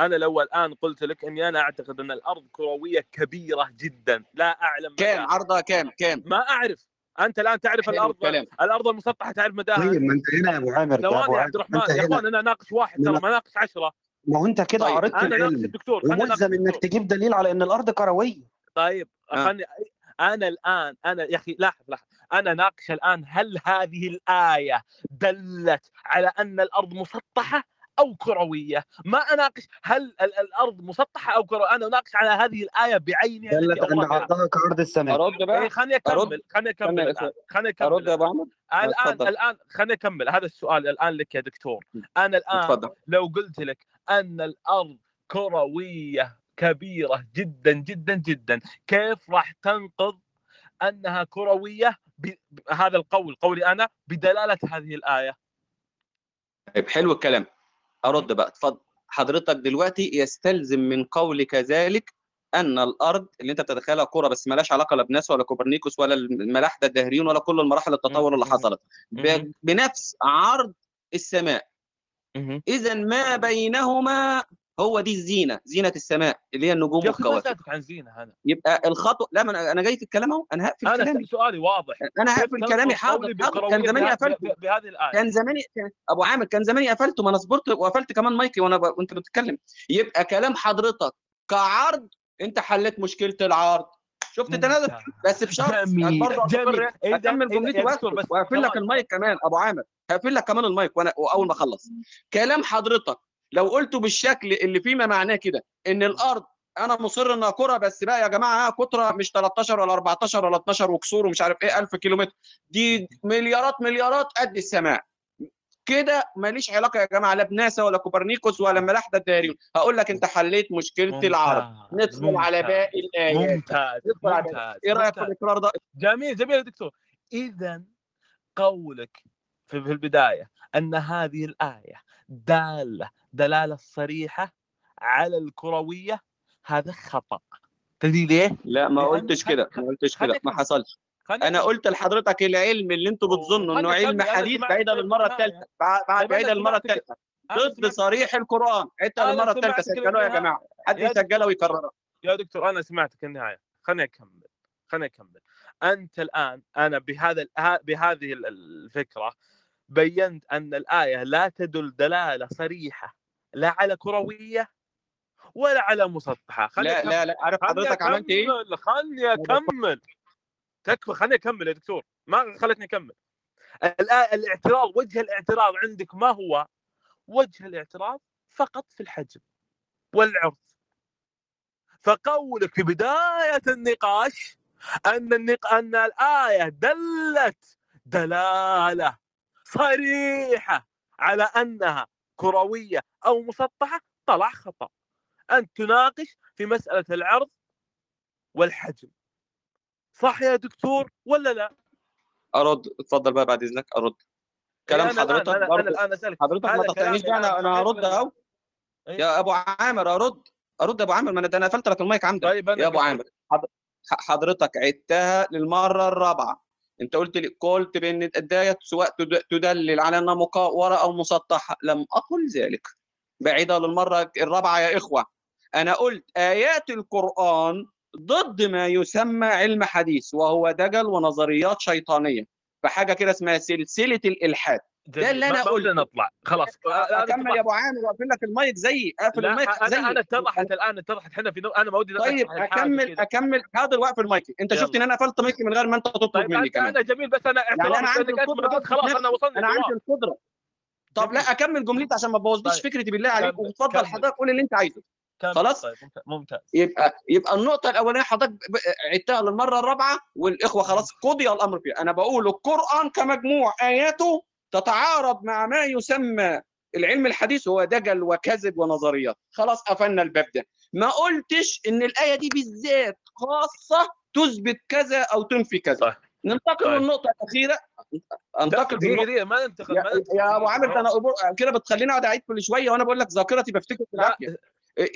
أنا لو الآن قلت لك إني أنا أعتقد أن الأرض كروية كبيرة جدا لا أعلم مداها. عرضها كام كام ما أعرف. أنت الآن تعرف الأرض؟ الكلام الأرض المسطحة تعرف مداها؟ طيب ما أنت هنا يا أبو عامر ثواني يا عبد الرحمن. يا أخوان أنا ناقش واحد ترى ما ناقش عشرة. ما هو أنت كده طيب عرضت أنا ناقش الدكتور. وملزم إنك تجيب دليل على إن الأرض كروية. طيب آه. خلني أنا الآن أنا يا أخي لاحظ لاحظ. أنا ناقش الآن هل هذه الآية دلت على أن الأرض مسطحة؟ أو كروية. ما أناقش هل ال- الأرض مسطحة أو كروية. أنا أناقش على هذه الآية بعينها دلت ان عرضها كعرض السماء أرد بقى؟ خليني أرد؟ أكمل خليني أكمل خليني أرد أكمل يا أبو الآن. عمر الان الآن خليني أكمل. هذا السؤال الآن لك يا دكتور. أنا الآن اتفضل. لو قلت لك أن الأرض كروية كبيرة جدا جدا جدا كيف راح تنقض أنها كروية. هذا القول قولي أنا بدلالة هذه الآية؟ طيب حلو الكلام. أرد بقى اتفضل. حضرتك دلوقتي يستلزم من قولك ذلك أن الأرض اللي أنت بتتخيلها كره بس مالهاش علاقة لا بناس ولا كوبرنيكوس ولا الملاحده الدهريون ولا كل المراحل التطور اللي حصلت. بنفس عرض السماء. اذا ما بينهما هو دي الزينة زينة السماء اللي هي النجوم والكواكب. عن زينة أنا يبقى الخطوة لا ما أنا أنا جاي في الكلام أهو أنا هقفل أنا كلامي. سؤالي واضح. أنا هقفل كلامي حاضر كان زماني قفلته بهذه الآية؟ كان زماني أبو عامر كان زماني قفلته ما أنا صبرت وقفلت كمان مايكي وأنا ب... وأنت بتتكلم. يبقى كلام حضرتك كعرض أنت حليت مشكلة العرض. شفت تنازل؟ بس بشرط جميل برضه اصبر إيه أكمل إيه جملتي بس. وأقفل لك. المايك كمان أبو عامر. هقفل لك كمان المايك وأنا وأول ما أخلص. كلام حضرتك لو قلته بالشكل اللي فيما معناه كده. إن الأرض أنا مصر إنها كرة بس بقى يا جماعة قطره مش 13 ولا 14 ولا 12 وكسور ومش عارف إيه 1000 كيلومتر. دي مليارات مليارات قد السماء. كده ماليش علاقة يا جماعة لا بناسا ولا كوبرنيكوس ولا ملاحده الداهريون. هقول لك أنت حليت مشكلة العرب. ممتاز ندخل على ممتاز باقي الآيات. ممتاز ندخل على. ممتاز إيه رأيك في. الإقرار ده؟ جميل جميل يا دكتور. اذا قولك في البداية أن هذه الآية دالة دلالة صريحة على الكروية هذا خطأ تدري ليه؟ لا ما قلتش كده ما قلتش كده ما حصلش أنا. قلت لحضرتك العلم اللي أنتوا بتظنوا إنه علم حديث بعيدا للمره. الثالثه بعيدا للمره الثالثه ضد صريح القرآن أنا للمره الثالثه سجلوها يا. جماعة حد يسجلها ويكررها يا دكتور أنا سمعتك النهاية خليني أكمل خليني أكمل أنت الآن أنا بهذا بهذه ال- الفكرة بينت أن الآية لا تدل دلالة صريحة لا على كروية ولا على مسطحة خليني لا أكمل. لا لا عارف حضرتك عملت إيه؟ أكمل. خلني أكمل تكفى خليني أكمل يا دكتور ما خلتني أكمل الآن الاعتراض وجه الاعتراض عندك ما هو؟ وجه الاعتراض فقط في الحجم والعرض فقولك في بداية النقاش أن النق... أن الآية دلت دلالة صريحة على أنها كروية أو مسطحة طلع خطأ. أنت تناقش في مسألة العرض والحجم. صح يا دكتور ولا لا؟ أرد. اتفضل بقى بعد إذنك أرد. كلام أنا حضرتك أنا, أنا الآن أسألك حضرتك ما تقطعنيش بقى أنا أنا هرد؟ أهو. يا أبو عامر أرد. أرد يا أبو عامر ما أنا قفلت لك المايك عندك. طيب أنا يا أبو عامر حضرتك عدتها للمرة الرابعة. انت قلت لي قلت بأن الدايه سواء تد- تدلل على أنها مقاوره أو مسطحة. لم أقل ذلك. بعيدة للمرة الرابعة يا إخوة. أنا قلت آيات القرآن ضد ما يسمى علم حديث وهو دجل ونظريات شيطانية. فحاجة كده اسمها سلسلة الإلحاد. ده. اللي أنا قلته نطلع خلاص أنا أكمل يا أبو عامر وأقفل لك المايك زيي أقفل المايك أنا زيي أنا اتضحت الآن اتضحت إحنا في نو... أنا ما ودي طيب أكمل. أكمل حاضر واقفل مايكي أنت. شفت إن أنا قفلت مايكي من غير ما أنت تطلب طيب مني كمان أنا جميل بس أنا يعني أنا عندي القدرة خلاص أنا. وصلني أنا عندي القدرة طب لا أكمل جملتي عشان ما تبوظليش طيب. فكرتي بالله عليك. وتفضل. حضرتك قول اللي أنت عايزه. خلاص طيب ممتاز- يبقى يبقى النقطة الأولانية حضرتك عدتها للمرة الرابعة والإخوة خلاص قضي الأمر فيها، أنا بقول القرآن كمجموع آياته تتعارض مع ما يسمى العلم الحديث هو دجل وكذب ونظريات، خلاص قفلنا الباب ده، ما قلتش إن الآية دي بالذات خاصة تثبت كذا أو تنفي كذا. صح. ننتقل طيب. للنقطة الأخيرة أنتقل دقيقه بالنقطة دقيقه ما ننتقل يا, يا أبو. عامر أنا كده بتخليني أقعد أعيد كل شوية وأنا بقول لك ذاكرتي بفتكر في لا العافيه إيه،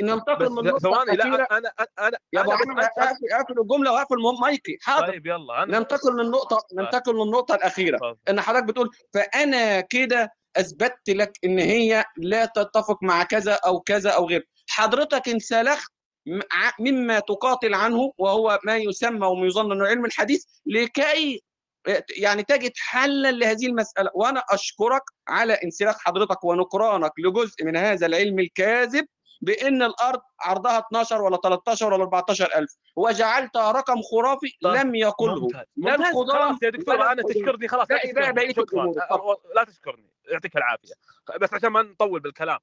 ننتقل من النقطه ثواني لا أنا أنا أنا يا ابو أنا أسأل- اقفل الجمله واقفل مايكي. حاضر. طيب يلا أنا ننتقل للنقطه ننتقل للنقطه الأخيرة. اتفضل. إن حضرتك بتقول فأنا كده أثبتت لك إن هي لا تتفق مع كذا أو كذا أو غيره حضرتك انسلخت مما تقاتل عنه وهو ما يسمى ويظن إنه علم الحديث لكي يعني تجد حلا لهذه المسألة. وأنا أشكرك على انسلاخ حضرتك ونكرانك لجزء من هذا العلم الكاذب. بأن الأرض عرضها 12 ولا 13 ولا 14 ألف. وجعلتها رقم خرافي لم يقله. لا الخضار خلاص يا دكتور أنا. تشكرني. خلاص لا تشكرني. شكرا. لا تشكرني. يعطيك العافية. بس عشان ما نطول بالكلام.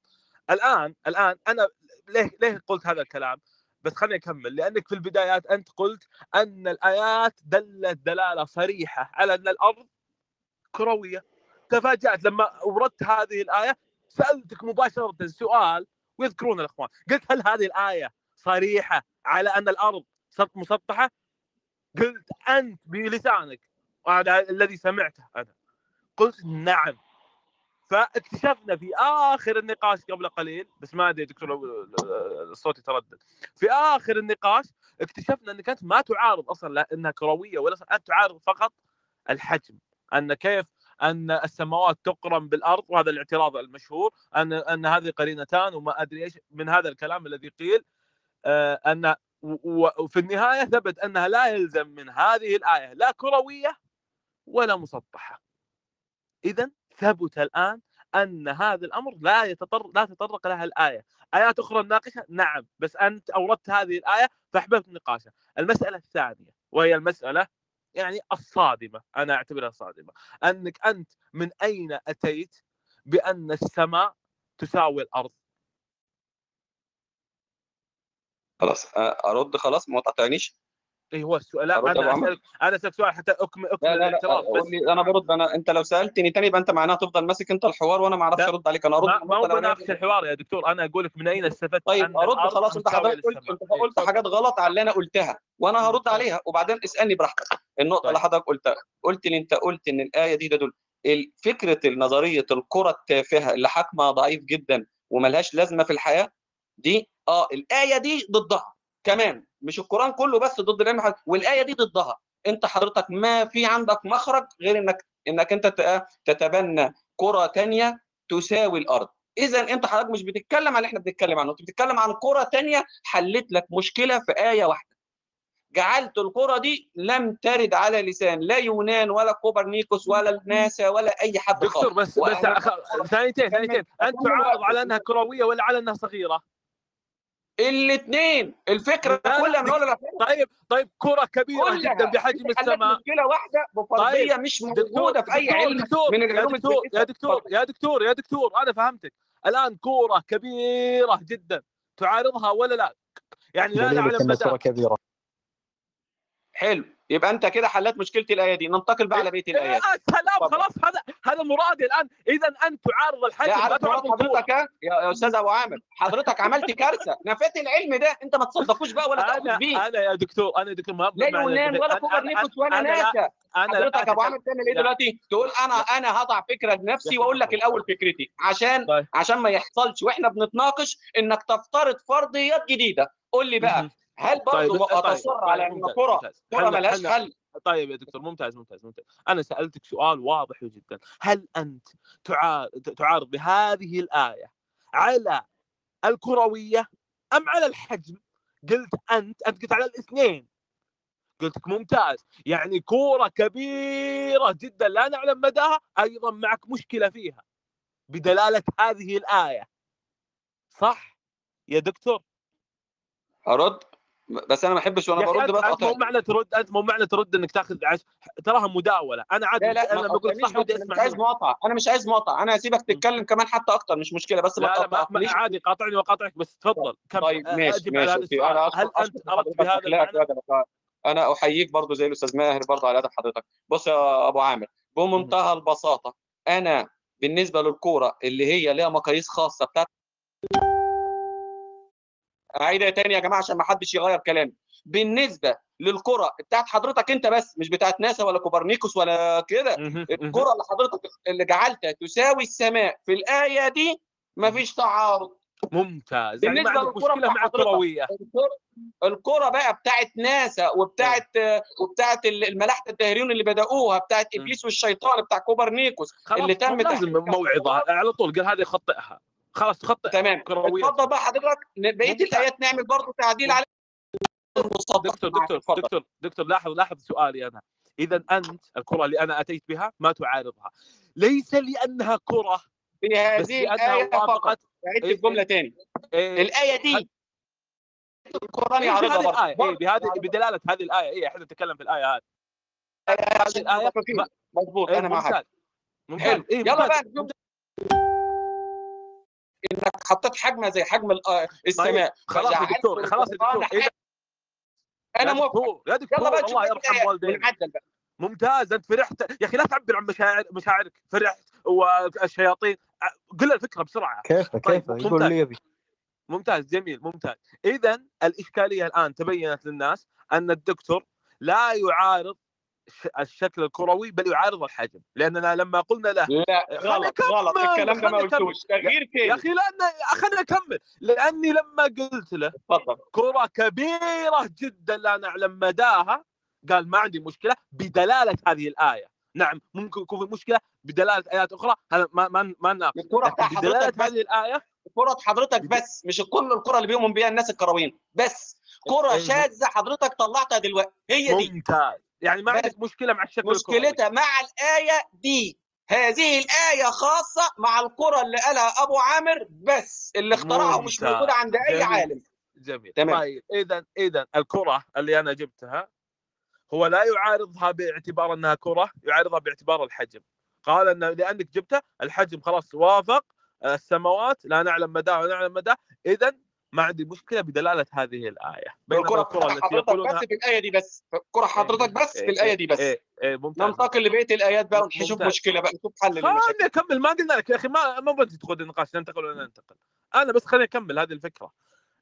الآن الآن أنا ليه ليه قلت هذا الكلام؟ بس خليني أكمل. لأنك في البدايات أنت قلت أن الآيات دلت دلالة صريحة على أن الأرض كروية. تفاجأت لما وردت هذه الآية. سألتك مباشرة سؤال ويذكرون الأخوان. قلت هل هذه الآية صريحة على أن الأرض سط- مسطحة؟ قلت أنت بلسانك. الذي سمعته أنا. قلت نعم. فاكتشفنا في آخر النقاش قبل قليل بس ما أدري دكتور الصوت يتردد. في آخر النقاش اكتشفنا أنك أنت ما تعارض أصلا لا انها كرويه ولا أنت تعارض فقط الحجم. أن كيف أن السماوات تقرن بالأرض وهذا الاعتراض المشهور أن أن هذه قرينتان وما أدري إيش من هذا الكلام الذي قيل آه، أن وفي النهاية ثبت أنها لا يلزم من هذه الآية لا كروية ولا مسطحة. اذا ثبت الآن أن هذا الأمر لا يتطرق لا تطرق لها الآية. آيات أخرى ناقشة؟ نعم بس أنت أوردت هذه الآية فأحببت نقاشها. المسألة الثانية وهي المسألة يعني الصادمة أنا أعتبرها صادمة. أنك أنت من أين أتيت بأن السماء تساوي الأرض؟ خلاص أرد خلاص ما تقاطعنيش. اي هو السؤال لا أنا؟ اسالك أنا أسألك سؤال حتى أكمل أكمل لا لا لا الاعتراض بس أنا برد أنا أنت لو سألتني تاني يبقى أنت معناها تفضل ماسك أنت الحوار وأنا ما أعرفش أرد عليك أنا أرد ما, هو. بناقش الحوار يا دكتور أنا أقول لك من أين استفدت طيب أرد خلاص أنت حضرتك قلت؟ أنت قلت حاجات غلط على اللي أنا قلتها وأنا هرد عليها وبعدين اسألني براحتك النقطة اللي حضرتك قلتها قلت لي أنت قلت إن الآية دي تدل ال- فكرة نظرية الكره التافهة اللي حجمها ضعيف جدا وملهاش لازمة في الحياة دي آه الآية دي ضدها كمان مش القرآن كله بس ضد العلم الحديث، والآية دي ضدها أنت حضرتك ما في عندك مخرج غير إنك إنك أنت تتبنى كره تانية تساوي الأرض إذا أنت حضرتك مش بتتكلم عن اللي إحنا بنتكلم عنه أنت بتتكلم عن كره تانية حلت لك مشكلة في آية واحدة جعلت الكره دي لم ترد على لسان لا يونان ولا كوبرنيكوس ولا ناسا ولا أي حد دكتور بس بس ثانيتين ثانيتين أنت تعارض. على أنها كروية ولا على أنها صغيرة؟ الاثنين الفكرة كلها من اول لاخر طيب طيب كرة كبيرة كلها. جدا بحجم السماء. مشكلة واحدة بفرضيه مش موجودة في أي دكتور علم دكتور من يا العلوم دكتور الجديدة. يا دكتور يا دكتور يا دكتور أنا فهمتك. الآن كوره كبيرة جدا تعارضها ولا لا؟ يعني لا نعلم ان مدى كبيرة. حلو. يبقى أنت كده حلت مشكله الآية دي ننتقل بقى على بقية يا الآيات سلام اتفضل. خلاص هذا هذا مرادي الآن إذا انت تعارض الحجم لا تعارض حضرتك؟ يا يا أستاذ أبو عامر حضرتك عملت كارثة نفيت العلم ده أنت ما تصدقوش بقى ولا أنا بيه أنا يا دكتور أنا يا دكتور ما لا يونان. ولا كوبرنيكوس ولا ناسا حضرتك أبو عامر تعمل إيه. دلوقتي؟ تقول أنا أنا هضع فكرة لنفسي وأقول لك الأول فكرتي عشان طيب. عشان ما يحصلش وإحنا بنتناقش إنك تفترض فرضيات جديدة قول لي بقى. هل طيب برضه طيب اصر طيب على إن ممتاز كرة ملهاش حل؟ طيب يا دكتور ممتاز ممتاز ممتاز. أنا سألتك سؤال واضح جدا. هل أنت تعارض تعارض بهذه الآية على الكروية أم على الحجم؟ قلت أنت أنت قلت على الاثنين. قلت لك ممتاز. يعني كورة كبيرة جدا لا نعلم مداها أيضا معك مشكلة فيها بدلالة هذه الآية. صح يا دكتور؟ أرد؟ بس أنا ما أحبش وأنا برد أنت, بقى أنت مو معنى ترد أنت مو معنى ترد إنك تاخذ عش... تراها مداولة. أنا عادي لا لا أنا تقاطعنيش صح ودي اسمع مش عايز. مقاطعة. أنا مش عايز مقاطعة. أنا هسيبك تتكلم كمان حتى أكتر مش مشكلة بس لا لا ما ما عادي قاطعني وقاطعك بس تفضل. كم طيب ماشي ماشي. أنا هل أنت أردت بهذا المعنى؟ أنا أحييك برضو زي الأستاذ ماهر برضو على ادب حضرتك. بص يا أبو عامر بمنتهى البساطة أنا بالنسبة للكورة اللي هي ليها مقاييس خاصة بتاعت اعيدها تاني يا جماعة عشان ما حدش يغير كلامي. بالنسبة للكرة بتاعت حضرتك انت بس مش بتاعت ناسا ولا كوبرنيكوس ولا كده. الكرة اللي حضرتك اللي جعلتها تساوي السماء في الآية دي مفيش تعارض. ممتاز. يعني بالنسبة عندك للكرة مع الكرويه الكرة- الكرة بقى بتاعت ناسا وبتاعت وبتاعت الملاحدة الداهريون اللي بدأوها بتاعت إبليس والشيطان بتاع كوبرنيكوس اللي تم لازم موعظة. على طول قال هذه خطئها. خلاص تخطئ تمام. اتفضل بقى حضرتك. بقية. الآيات نعمل برضه تعديل على دكتور دكتور دكتور دكتور لاحظ لاحظ سؤالي أنا. إذا أنت الكرة اللي أنا أتيت بها ما تعارضها. ليس لأنها كرة في هذه الآية فقط. عدت إيه، الجملة تاني. إيه، الآية دي القران إيه، يعرضها بهذه برضه. إيه بهذه بدلالة هذه الآية. إيه إحنا نتكلم في الآية هذه. هذه الآية إيه، أنا معك حلو. إيه يلا. بقى. إنك حطيت حجمها زي حجم آه، السماء. طيب خلاص يا دكتور خلاص يا دكتور إيه أنا موافق يا دكتور الله يرحم بقى. ممتاز أنت فرحت. يا أخي لا تعبر عن مشاعر مشاعرك. فرحت والشياطين. قل الفكرة بسرعة. كيف طيب كيف يقول ممتاز. لي يبي. ممتاز جميل ممتاز. اذا الإشكالية الآن تبينت للناس أن الدكتور لا يعارض الشكل الكروي بل يعارض الحجم لأننا لما قلنا له لا خليني غلط غلط الكلام ده ما. قلتوش تغيير يا كلمه أخي لأن خليني اكمل لأني لما قلت له اتفضل كرة كبيرة جدا لا نعلم مداها قال ما عندي مشكلة بدلالة هذه الآية. نعم ممكن يكون في مشكلة بدلالة آيات أخرى هذا ما ما ما الكرة بدلالة هذه الآية كرة حضرتك بس مش كل الكرة اللي بيؤمن بيها الناس الكرويين بس. كرة الم- شاذة حضرتك طلعتها دلوقتي هي دي. ممتاز. يعني ما عندك مشكلة مع الشكل مشكلتها مع الآية دي هذه الآية خاصة مع الكرة اللي قالها أبو عامر بس اللي اخترعها ممتاز. موجودة عند أي جميل. عالم جميل تمام. طيب اذا اذا الكرة اللي أنا جبتها هو لا يعارضها باعتبار أنها كرة يعارضها باعتبار الحجم قال أن لأنك جبتها الحجم خلاص وافق السماوات لا نعلم مداه ولا نعلم مداه اذا ما عندي مشكلة بدلالة هذه الآية بينما الكرة الكرة التي حضرتك يقولونها بس في الآية دي بس الكرة حضرتك بس في الآية دي بس. إيه إيه ممتاز. ننتقل لبقية الآيات بقى ونشوف. مشكلة بقى نشوف حل خليني أكمل ما قلنا لك يا أخي ما ما بدي تدخل النقاش ننتقل ولا ننتقل؟ أنا بس خليني أكمل هذه الفكرة.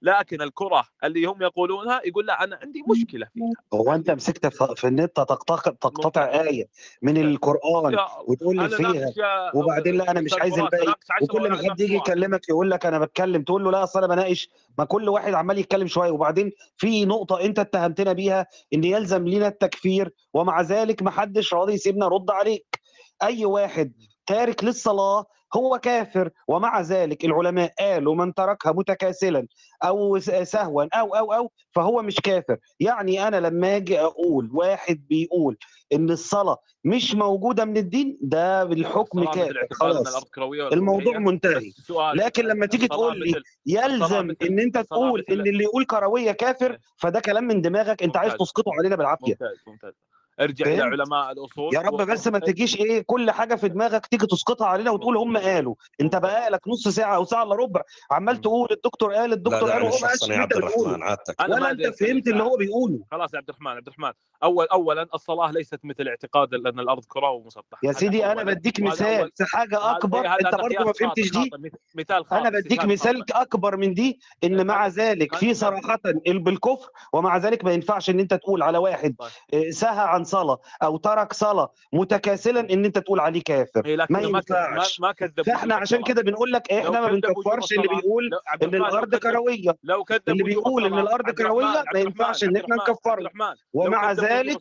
لكن الكرة اللي هم يقولونها يقول لا أنا عندي مشكلة فيها. هو أنت مسكت في النت تقتطع آية من القرآن وتقول لي فيها. وبدين لا أنا مش عايز الباقي وكل ما حد يجي. يكلمك يقول لك أنا بتكلم تقول له لا أصل أنا بناقش. ما كل واحد عمال يتكلم شوية. وبعدين في نقطة أنت اتهمتنا بيها إن يلزم لينا التكفير ومع ذلك ما حدش راضي يسيبنا رد عليك. أي واحد تارك للصلاة هو كافر ومع ذلك العلماء قالوا من تركها متكاسلا أو سهوا أو أو أو فهو مش كافر. يعني أنا لما آجي أقول واحد بيقول إن الصلاة مش موجودة من الدين ده بالحكم كافر خلاص. الموضوع. منتهي. لكن لما تيجي تقول لي يلزم إن أنت تقول إن اللي يقول كروية كافر فده كلام من دماغك أنت عايز. تسقطه علينا بالعافية. ممتاز ممتاز. ارجع إلى فهمت؟ علماء الأصول يا رب و- بس ما تجيش إيه كل حاجة في دماغك تيجي تسقطها علينا وتقول هم قالوا. أنت بقالك نص ساعة أو ساعة إلا ربع. عمال تقول الدكتور قال الدكتور قال وهو ما قالش يا انت عبد بتقوله الرحمن عادتك. أنا ما ولا انت فهمت اللي هو بيقوله؟ خلاص يا عبد الرحمن عبد الرحمن. أول اولا الصلاة ليست مثل اعتقاد ان الأرض كره ومسطحه يا سيدي أنا. بديك مثال. في حاجة أكبر. إيه، أنت برضه ما فهمتش دي. مثال أنا بديك مثال. أكبر من دي إن مع ذلك في صراحة بالكفر ومع ذلك ما ينفعش إن أنت تقول على واحد آه، سهى عن صلاة أو ترك صلاة متكاسلا إن أنت تقول عليه كافر. إيه، ما ينفعش. ما فإحنا عشان. كده بنقول لك لو إحنا ما بنكفرش اللي بيقول إن الأرض كروية. لو كذب اللي بيقول إن الأرض كروية ما ينفعش إن إحنا نكفره. ومع ذلك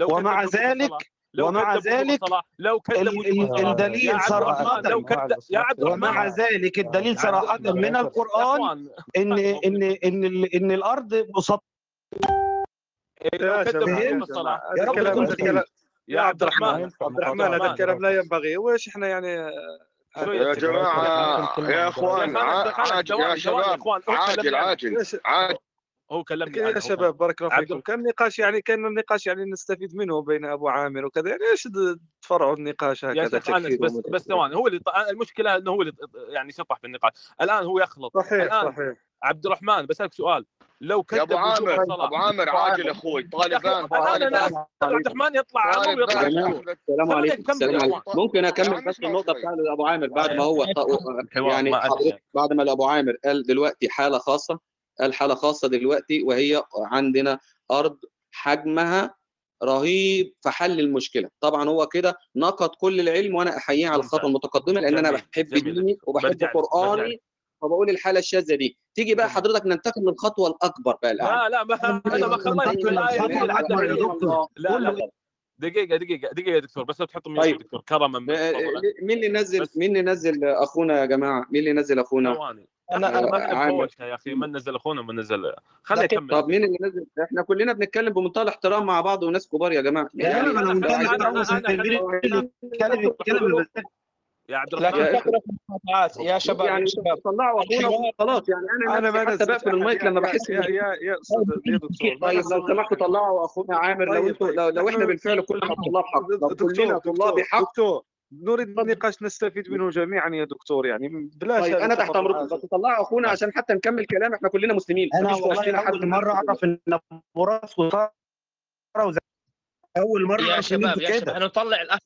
ومع ذلك ومع ذلك لو الدليل صراحة لو كذب يا عبد ومع ذلك الدليل صراحة. من القرآن اخوان ان ان إن ال- إن الأرض مسطحة إيه، يا وجوب يا الصلاة جماعة يا رب يا عبد الرحمن. عبد الرحمن هذا الكلام لا ينبغي. وايش إحنا يعني يا جماعة يا أخوان عاجل يا شباب. عاجل عاجل عاجل هو كلمني يا شباب بارك الله عبد فيكم. كان نقاش يعني كان النقاش يعني نستفيد منه بين أبو عامر وكذا. يعني إيش تفرعوا النقاش يا هكذا تكفير بس بس ثواني هو اللي المشكلة إنه هو اللي يعني شطح في النقاش. الآن هو يخلط. صحيح الآن صحيح. عبد الرحمن بسألك سؤال. لو يا كذب ابو وجوب عامر أبو عامر عاجل أخوي طالبان طالبان عبد الرحمن يطلع عمر دكتور السلام عليكم. السلام يا عليكم ممكن يا اكمل بس النقطة بتاعت أبو عامر بعد ما هو الحوار يعني بعد ما ابو عامر قال دلوقتي حالة خاصة قال حالة خاصة دلوقتي وهي عندنا أرض حجمها رهيب في حل المشكلة. طبعا هو كده نقد كل العلم وأنا احييه على. الخطوه المتقدمة لأن أنا. بحب. ديني وبحب قرآني. فبقول الحالة الشاذة دي. تيجي بقى آه. حضرتك ننتقل للخطوة الأكبر بقى الان لا لا ما أنا ما خلصت الايه لا لا دقيقة دقيقة دقيقة يا دكتور بس لو تحطوا مين طيب. دكتور. كرما آه، آه، مين اللي نزل بس. مين اللي نزل أخونا يا جماعة؟ مين اللي نزل أخونا؟ ثواني. أنا أنا ما احب يا أخي من نزل أخونا من نزل. خلي يكمل. طب مين اللي نزل؟ إحنا كلنا بنتكلم بمنتهى الاحترام مع بعض وناس كبار يا جماعة. يعني أنا أنا أنا يا عبد الرحمن. يا شباب يعني شباب. طلعوا يعني أبونا أيوة. خلاص يعني أنا أنا حتى بقفل المايك لما بحس يا يا يا أستاذ طيب، يا طيب لو سمحتوا طلعوا أخونا عامر. لو طيب، أنتوا لو, لو إحنا طيب. بالفعل كلنا طلاب حق كلنا طلاب حق دكتور نريد نقاش نستفيد منه جميعا يا دكتور. يعني بلاش طيب أنا تحت أمركم. بس طلعوا أخونا نعم. عشان حتى نكمل كلام. إحنا كلنا مسلمين. أنا أول مرة أعرف إن براس وطاره أول مرة يا شباب يا شباب أنا نطلع الاخ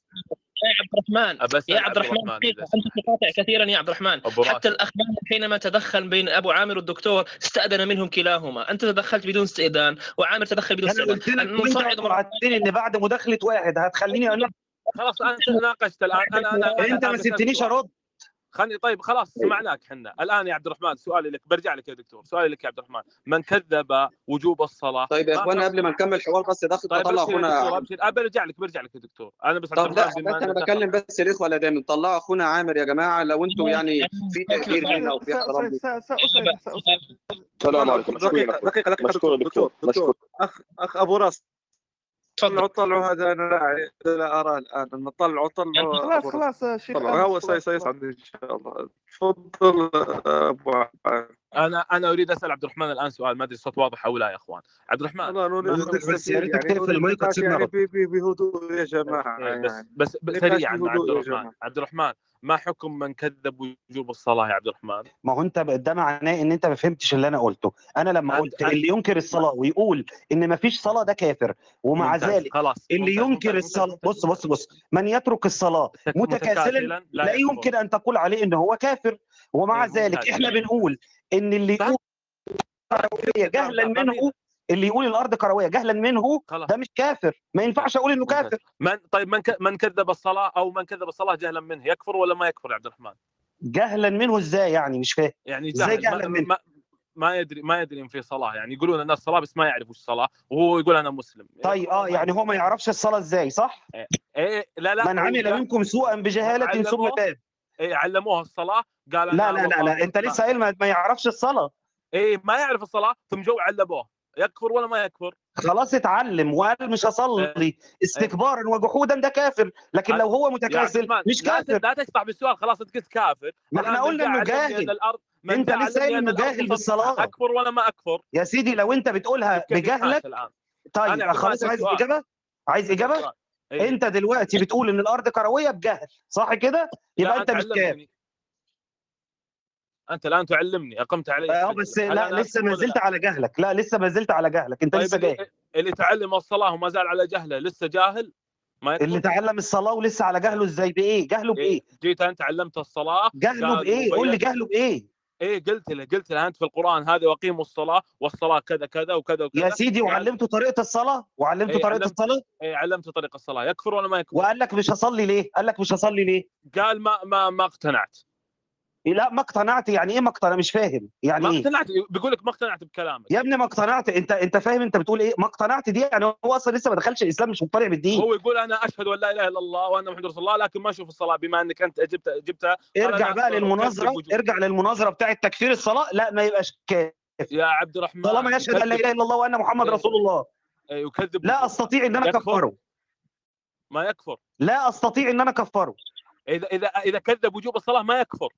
يا عبد الرحمن يا عبد الرحمن أنت تقاطع كثيرا يا عبد الرحمن؟ حتى الأخبار حينما تدخل بين أبو عامر والدكتور استأذن منهم كلاهما. أنت تدخلت بدون استئذان وعامر تدخل بدون استئذان. المصعد وعدتني إن بعد مداخلة واحد هتخليني أقول خلاص أنا ناقشت الآن. أنا أنت ما سبتنيش ارد خلني طيب خلاص سمعناك حنا الان يا عبد الرحمن سؤالي لك برجع لك يا دكتور سؤالي لك يا عبد الرحمن من كذب وجوب الصلاه طيب يا اخوانا قبل ما نكمل حوار بس داخل طيب طلع اخونا ابشر برجع لك برجع لك يا دكتور أنا بس طب لا بس أنا بكلم بس الاخوه اللي دايما طلع اخونا عامر يا جماعة لو أنتم يعني في تاثير هنا أو في احترام السلام عليكم دقيقه دقيقه دكتور دكتور اخ اخ ابو راس طلعوا طلعوا هذا أنا لا, لا اراه الآن إنه طلعوا طلعوا يعني خلاص خلاص شيخ هو سيصعد إن شاء الله. تفضل أبو عبد أنا أنا أريد أسأل عبد الرحمن الآن سؤال ما أدري الصوت واضح أو لا يا أخوان. عبد الرحمن. أنا اريد بس يا ريتك تقفل المايك وتسيبنا بهدوء يا جماعة إيه، بس بس, بس سريعا عبد الرحمن. عبد الرحمن ما حكم من كذب وجوب الصلاة يا عبد الرحمن؟ ما هو أنت ده معناه إن أنت ما فهمتش اللي أنا قلته، أنا لما قلت اللي ينكر الصلاة ويقول إن ما فيش صلاة ده كافر. ومع ذلك خلاص. اللي ينكر الصلاه بص بص بص. من يترك الصلاة متكاسلا لا, لا يمكن أن تقول عليه ان هو كافر. ومع إيه، ذلك إحنا بنقول إن اللي يقول كروية جهلا منه اللي يقول الأرض كروية جهلا منه خلاص. ده مش كافر. ما ينفعش أقول إنه كافر. من طيب من ك... من كذب الصلاة أو من كذب الصلاة جهلا منه يكفر ولا ما يكفر يا عبد الرحمن؟ جهلا منه إزاي يعني؟ مش فاهم. يعني إزاي جهلا؟ ما... منه؟ ما... ما يدري ما يدري إن في صلاة. يعني يقولون الناس صلاه بس ما يعرف وش صلاه وهو يقول أنا مسلم. طيب آه يعني هو ما يعرفش الصلاة إزاي صح؟ إيه, إيه، لا لا من عمل منكم سوءا بجهالة ثم تاب. إيه علموها الصلاة قال لا لا لا, لا أنت لسه قايل ما يعرفش الصلاة. إيه ما يعرف الصلاة ثم جو علبوه. يكفر ولا ما يكفر؟ خلاص اتعلم وقال مش هصلي. إيه، إيه. استكبارا وجحودا ده كافر. لكن آه، لو هو متكاسل مش كافر. لا تشبع بالسؤال خلاص أنت قلت كافر. ما إحنا قلنا انه جاهل أنت لسه قايل انه جاهل بالصلاة. أكفر ولا ما أكفر؟ يا سيدي لو أنت بتقولها بجهلك طيب يعني خلاص عايز إجابة؟ عايز إجابة؟ إيه. أنت دلوقتي بتقول إن الأرض كروية بجهل صح كده؟ يبقى أنت مش كافر. أنت الآن تعلمني أقمت علي. آه بس لا لسه ما زلت على جهلك. لا لسه ما زلت على جهلك. أنت طيب لسه جاي اللي تعلم الصلاة وما زال على جهله لسه جاهل؟ ما يكون. اللي تعلم الصلاة ولسه على جهله إزاي؟ بإيه؟ جهله إيه، بإيه؟ جيت أنت علمت الصلاة جهله بإيه؟ قول لي جهله بإيه؟ إيه قلت له قلت له أنت في القرآن هذا وأقيموا الصلاة والصلاة كذا كذا وكذا وكذا. يا سيدي يعني وعلمته طريقة الصلاة؟ وعلمته إيه طريقة علمت الصلاة؟ إيه علمته طريقة الصلاة. يكفر ولا ما يكفر؟ وقال لك مش هصلي ليه؟ قال لك مش هصلي ليه؟ قال ما ما ما اقتنعت. إيه، لا ما اقتنعت. يعني إيه ما اقتنعت مش فاهم. يعني ما إيه؟ اقتنعت بيقول لك ما اقتنعت بكلامك. يا ابني ما اقتنعت. أنت أنت فاهم أنت بتقول إيه؟ ما اقتنعت دي. يعني هو أصلا لسه ما دخلش الإسلام مش مقتنع بالدين. هو يقول أنا أشهد أن لا إله إلا الله وأن محمد رسول الله لكن ما أشوف الصلاة بما أنك أنت جبت جبتها. ارجع بقى للمناظرة. ارجع للمناظرة بتاعه تكفير الصلاة. لا ما يبقاش كافر. يا عبد الرحمن طالما يشهد أن لا إله إلا الله وأن محمد رسول الله. يكذب. لا أستطيع إن أنا أكفره. ما يكفر. لا أستطيع إن أنا أكفره. إذا إذا إذا كذب وجوب الصلاة ما يكفر.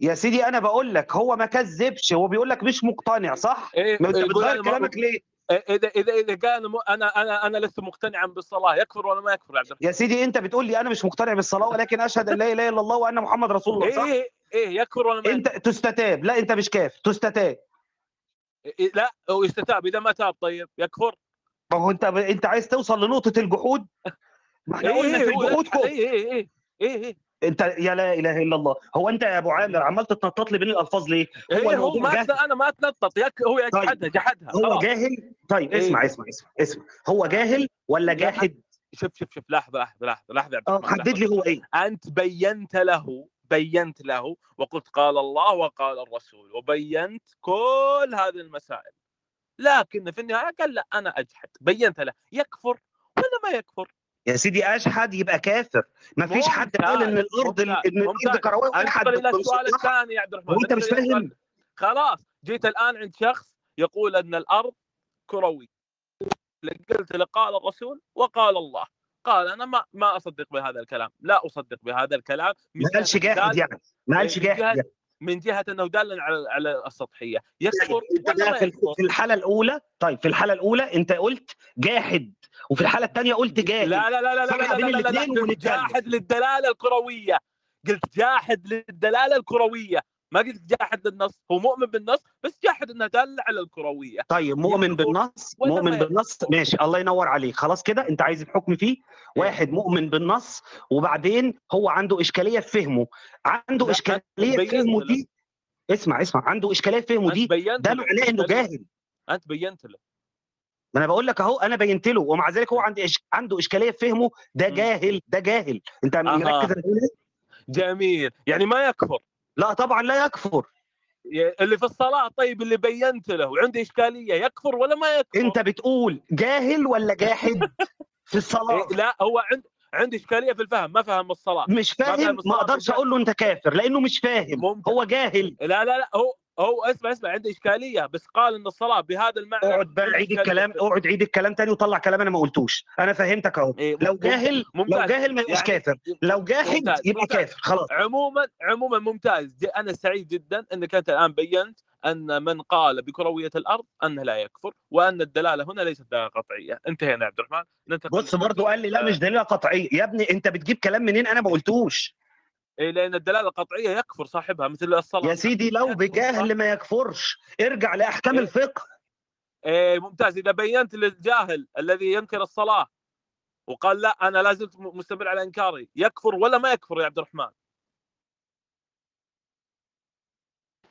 يا سيدي أنا بقول لك هو ما كذبش هو بيقول لك مش مقتنع صح؟ إيه, إيه، أنت إيه، بتغير كلامك ليه؟ إيه، إذا إذا إذا كان أنا أنا أنا لست مقتنعا بالصلاة يكفر ولا ما يكفر عبد يا سيدي أنت بتقول لي أنا مش مقتنع بالصلاة ولكن أشهد أن لا إله إلا الله وأن محمد رسول الله صح؟ إيه إيه يكفر ولا ما أنت تستتاب. لا أنت مش كاف تستتاب. إيه لا هو يستتاب. إذا ما تاب طيب يكفر. ما هو أنت أنت عايز توصل لنقطة الجحود؟ ما إحنا قلنا إيه في الجحود كفر. إيه إيه إيه إيه. انت يا لا اله الا الله. هو انت يا ابو عامر عمال تتنطط لي بين الألفاظ ليه؟ هو إيه هو ما أنا ما أتنطط. يك هو طيب، يجحدها طيب. جحدها هو أوه. جاهل؟ طيب إيه؟ اسمع اسمع اسمع اسمع. هو جاهل ولا جاحد؟ شوف شوف شوف. لحظة لحظة لحظة لحظة آه، حدد لي هو إيه. أنت بينت له بينت له وقلت قال الله وقال الرسول وبينت كل هذه المسائل. لكن في النهاية قال لا أنا أجحد. بينت له. يكفر ولا ما يكفر؟ يا سيدي اشحد يبقى كافر. ما فيش حد قال إن الأرض إن الأرض كروية والحد السؤال الثاني يا عبد الرحمن أنت مش فاهم. خلاص جيت الآن عند شخص يقول إن الأرض كروي قلت له قال الرسول وقال الله. قال أنا ما ما أصدق بهذا الكلام لا أصدق بهذا الكلام. ما قالش جاحد يعني ما قالش من جاحد يعني. من جهة إنه دال على على السطحية. يكفر أنت ما في الحالة الأولى طيب في الحالة الأولى أنت قلت جاحد وفي الحالة الثانية قلت جاهل لا لا لا لا لا لا لا لا جاحد للدلالة الكروية. قلت جاحد للدلالة الكروية. ما قلت جاحد للنص هو مؤمن بالنص بس جاحد انها داله على الكروية. طيب مؤمن يكفر بالنص مؤمن بالنص؟ ماشي الله ينور عليك. خلاص كده أنت عايز الحكم فيه؟ واحد مؤمن بالنص وبعدين هو عنده إشكالية في فهمه. عنده إشكالية في فهمه دي اسمع اسمع عنده إشكالية في فهمه دي ده معناه إنه جاهل. أنت بينت له. ما أنا بقول لك أهو أنا بينت له ومع ذلك هو عنده إش... عنده إشكالية في فهمه ده مم. جاهل ده جاهل. أنت مركز جميل. يعني ما يكفر. لا طبعا لا يكفر. اللي في الصلاة طيب اللي بينت له وعنده إشكالية يكفر ولا ما يكفر؟ أنت بتقول جاهل ولا جاحد في الصلاة؟ إيه لا هو عند عنده إشكالية في الفهم ما فهم الصلاة. مش ما فهم فاهم ما أقدرش أقول له أنت كافر لأنه مش فاهم. ممتاز هو جاهل. لا لا لا هو هو اسمع اسمع عنده إشكالية بس قال إن الصلاة بهذا المعنى اقعد بقى عيد الكلام اقعد عيد الكلام تاني وطلع كلام أنا ما قلتوش. أنا فهمتك أهو. إيه لو ممتاز جاهل لو ممتاز. جاهل ما يبقاش يعني كافر. لو جاحد ممتاز يبقى ممتاز. كافر خلاص. عموما عموما ممتاز. أنا سعيد جدا إنك أنت الآن بينت أن من قال بكروية الأرض أنه لا يكفر وأن الدلالة هنا ليست دلالة قطعية. انتهينا يا عبد الرحمن. بص للموضوع. قال لي لا مش آه، دليل قطعي يا ابني أنت بتجيب كلام منين أنا ما قلتوش؟ لأن الدلالة القطعية يكفر صاحبها مثل الصلاة. يا سيدي لو صح بجهل ما يكفرش ارجع لأحكام إيه. الفقه. إيه ممتاز. إذا بينت للجاهل الذي ينكر الصلاة وقال لا أنا لا زلت م- مستمر على إنكاري يكفر ولا ما يكفر يا عبد الرحمن؟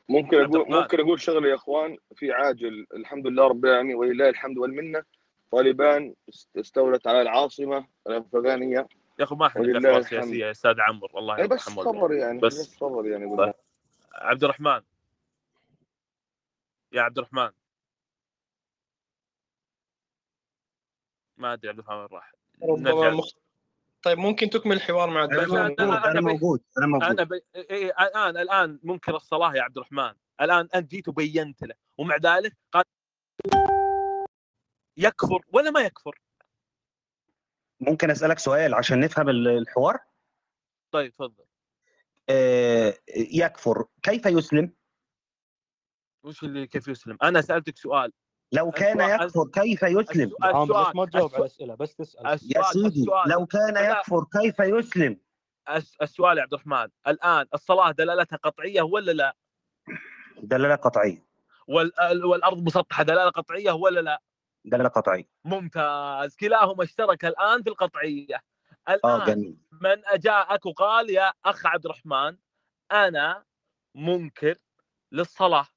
ممكن عبد أقول الرحمن. ممكن أقول شغله يا إخوان في عاجل. الحمد لله رب العالمين ولله الحمد والمنة. طالبان است- استولت على العاصمة الأفغانية. يا أخي ما إحنا الحمد. سياسية يا أستاذ عمرو الله اي بس صبر يعني بس بس صبر يعني. بالله. عبد الرحمن. يا عبد الرحمن. ما أدري عبد الرحمن وين راح. ربما. طيب ممكن تكمل الحوار مع أنا بس الدكتور أنا موجود أنا. موجود. أنا بي... إيه إيه الآن الآن منكر الصلاة يا عبد الرحمن. الآن أنت جيت وبينت له ومع ذلك قال يكفر ولا ما يكفر؟ ممكن أسألك سؤال عشان نفهم ال- الحوار؟ طيب تفضل آه يكفر كيف يسلم؟ وش اللي كيف يسلم؟ أنا سألتك سؤال. لو كان السؤال يكفر كيف يسلم؟ السؤال السؤال ما تجاوب على الأسئلة بس تسأل. يا سيدي السؤال لو كان يكفر كيف يسلم؟ الس- السؤال يا عبد الرحمن. الآن الصلاة دلالتها قطعية ولا لا؟ دلالة قطعية. وال- والأرض مسطحة دلالة قطعية ولا لا؟ دلاله قطعيه ممتاز. كلاهما اشترك الآن في القطعية. الآن جميل. من أجاءك وقال يا أخ عبد الرحمن أنا منكر للصلاة.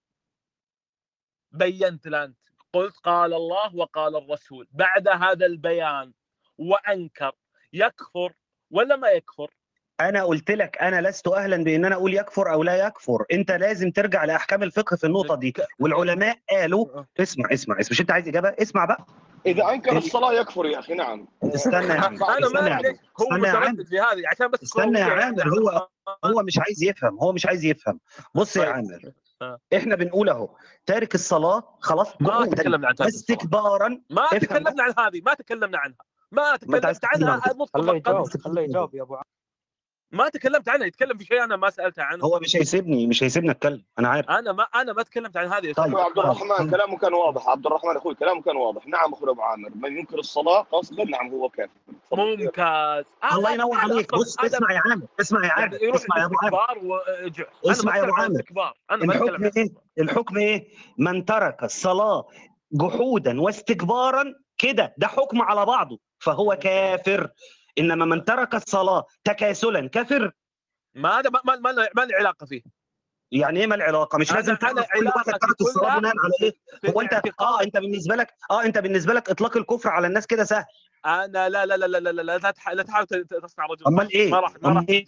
بينت انت قلت قال الله وقال الرسول. بعد هذا البيان وأنكر يكفر ولا ما يكفر؟ أنا قلت لك أنا لست أهلا بأن أنا أقول يكفر أو لا يكفر. أنت لازم ترجع لأحكام الفقه في النقطة دي. والعلماء قالوا اسمع اسمع اسمع. مش أنت عايز إجابة؟ اسمع بقى. إذا أنكر الصلاة يكفر يا أخي نعم. استنى يا عم أنا استنى ما هو متردد في هذه عشان بس استنى يا كروية عامر يعني هو هو مش عايز يفهم هو مش عايز يفهم. بص يا طيب. عامر آه. إحنا بنقول أهو تارك الصلاة خلاص ما تكلمنا عن تارك الصلاة. واستكبارا ما تكلمنا عن هذه ما تكلمنا عنها. ما تكلمت عنها مطلقا يجاوب خليه يجاوب يا أبو عامر. ما تكلمت عنها يتكلم في شيء أنا ما سألته عنه. هو مش هيسيبني مش هيسيبني أتكلم أنا عارف. أنا ما أنا ما تكلمت عن هذه يا طيب عبد الرحمن كلامه كان واضح. عبد الرحمن أخوي كلامه كان واضح. نعم أخوي أبو عامر. من ينكر الصلاة؟ قصدا نعم هو كافر ممتاز. الله ينور عليك. بص اسمع يا عامر اسمع يا عامر اسمع يا أبو عامر. اسمع يا أبو عامر. الحكم إيه؟ الحكم إيه؟ من ترك الصلاة جحودا واستكبارا كده ده حكم على بعضه. فهو كافر. إنما من ترك الصلاة تكاسلا كافر ما هذا ما ما ما له- ما له علاقة فيه. يعني إيه ما العلاقه مش لازم تعرف كل واحد ترك الصلاة بناء على إيه؟ هو أنت آه أنت بالنسبة لك آه أنت بالنسبة لك إطلاق الكفر على الناس كده سهل. أنا لا لا لا لا لا لا لا لا تحاول تصنع رجل. أمال إيه؟ ما راح ما راح معي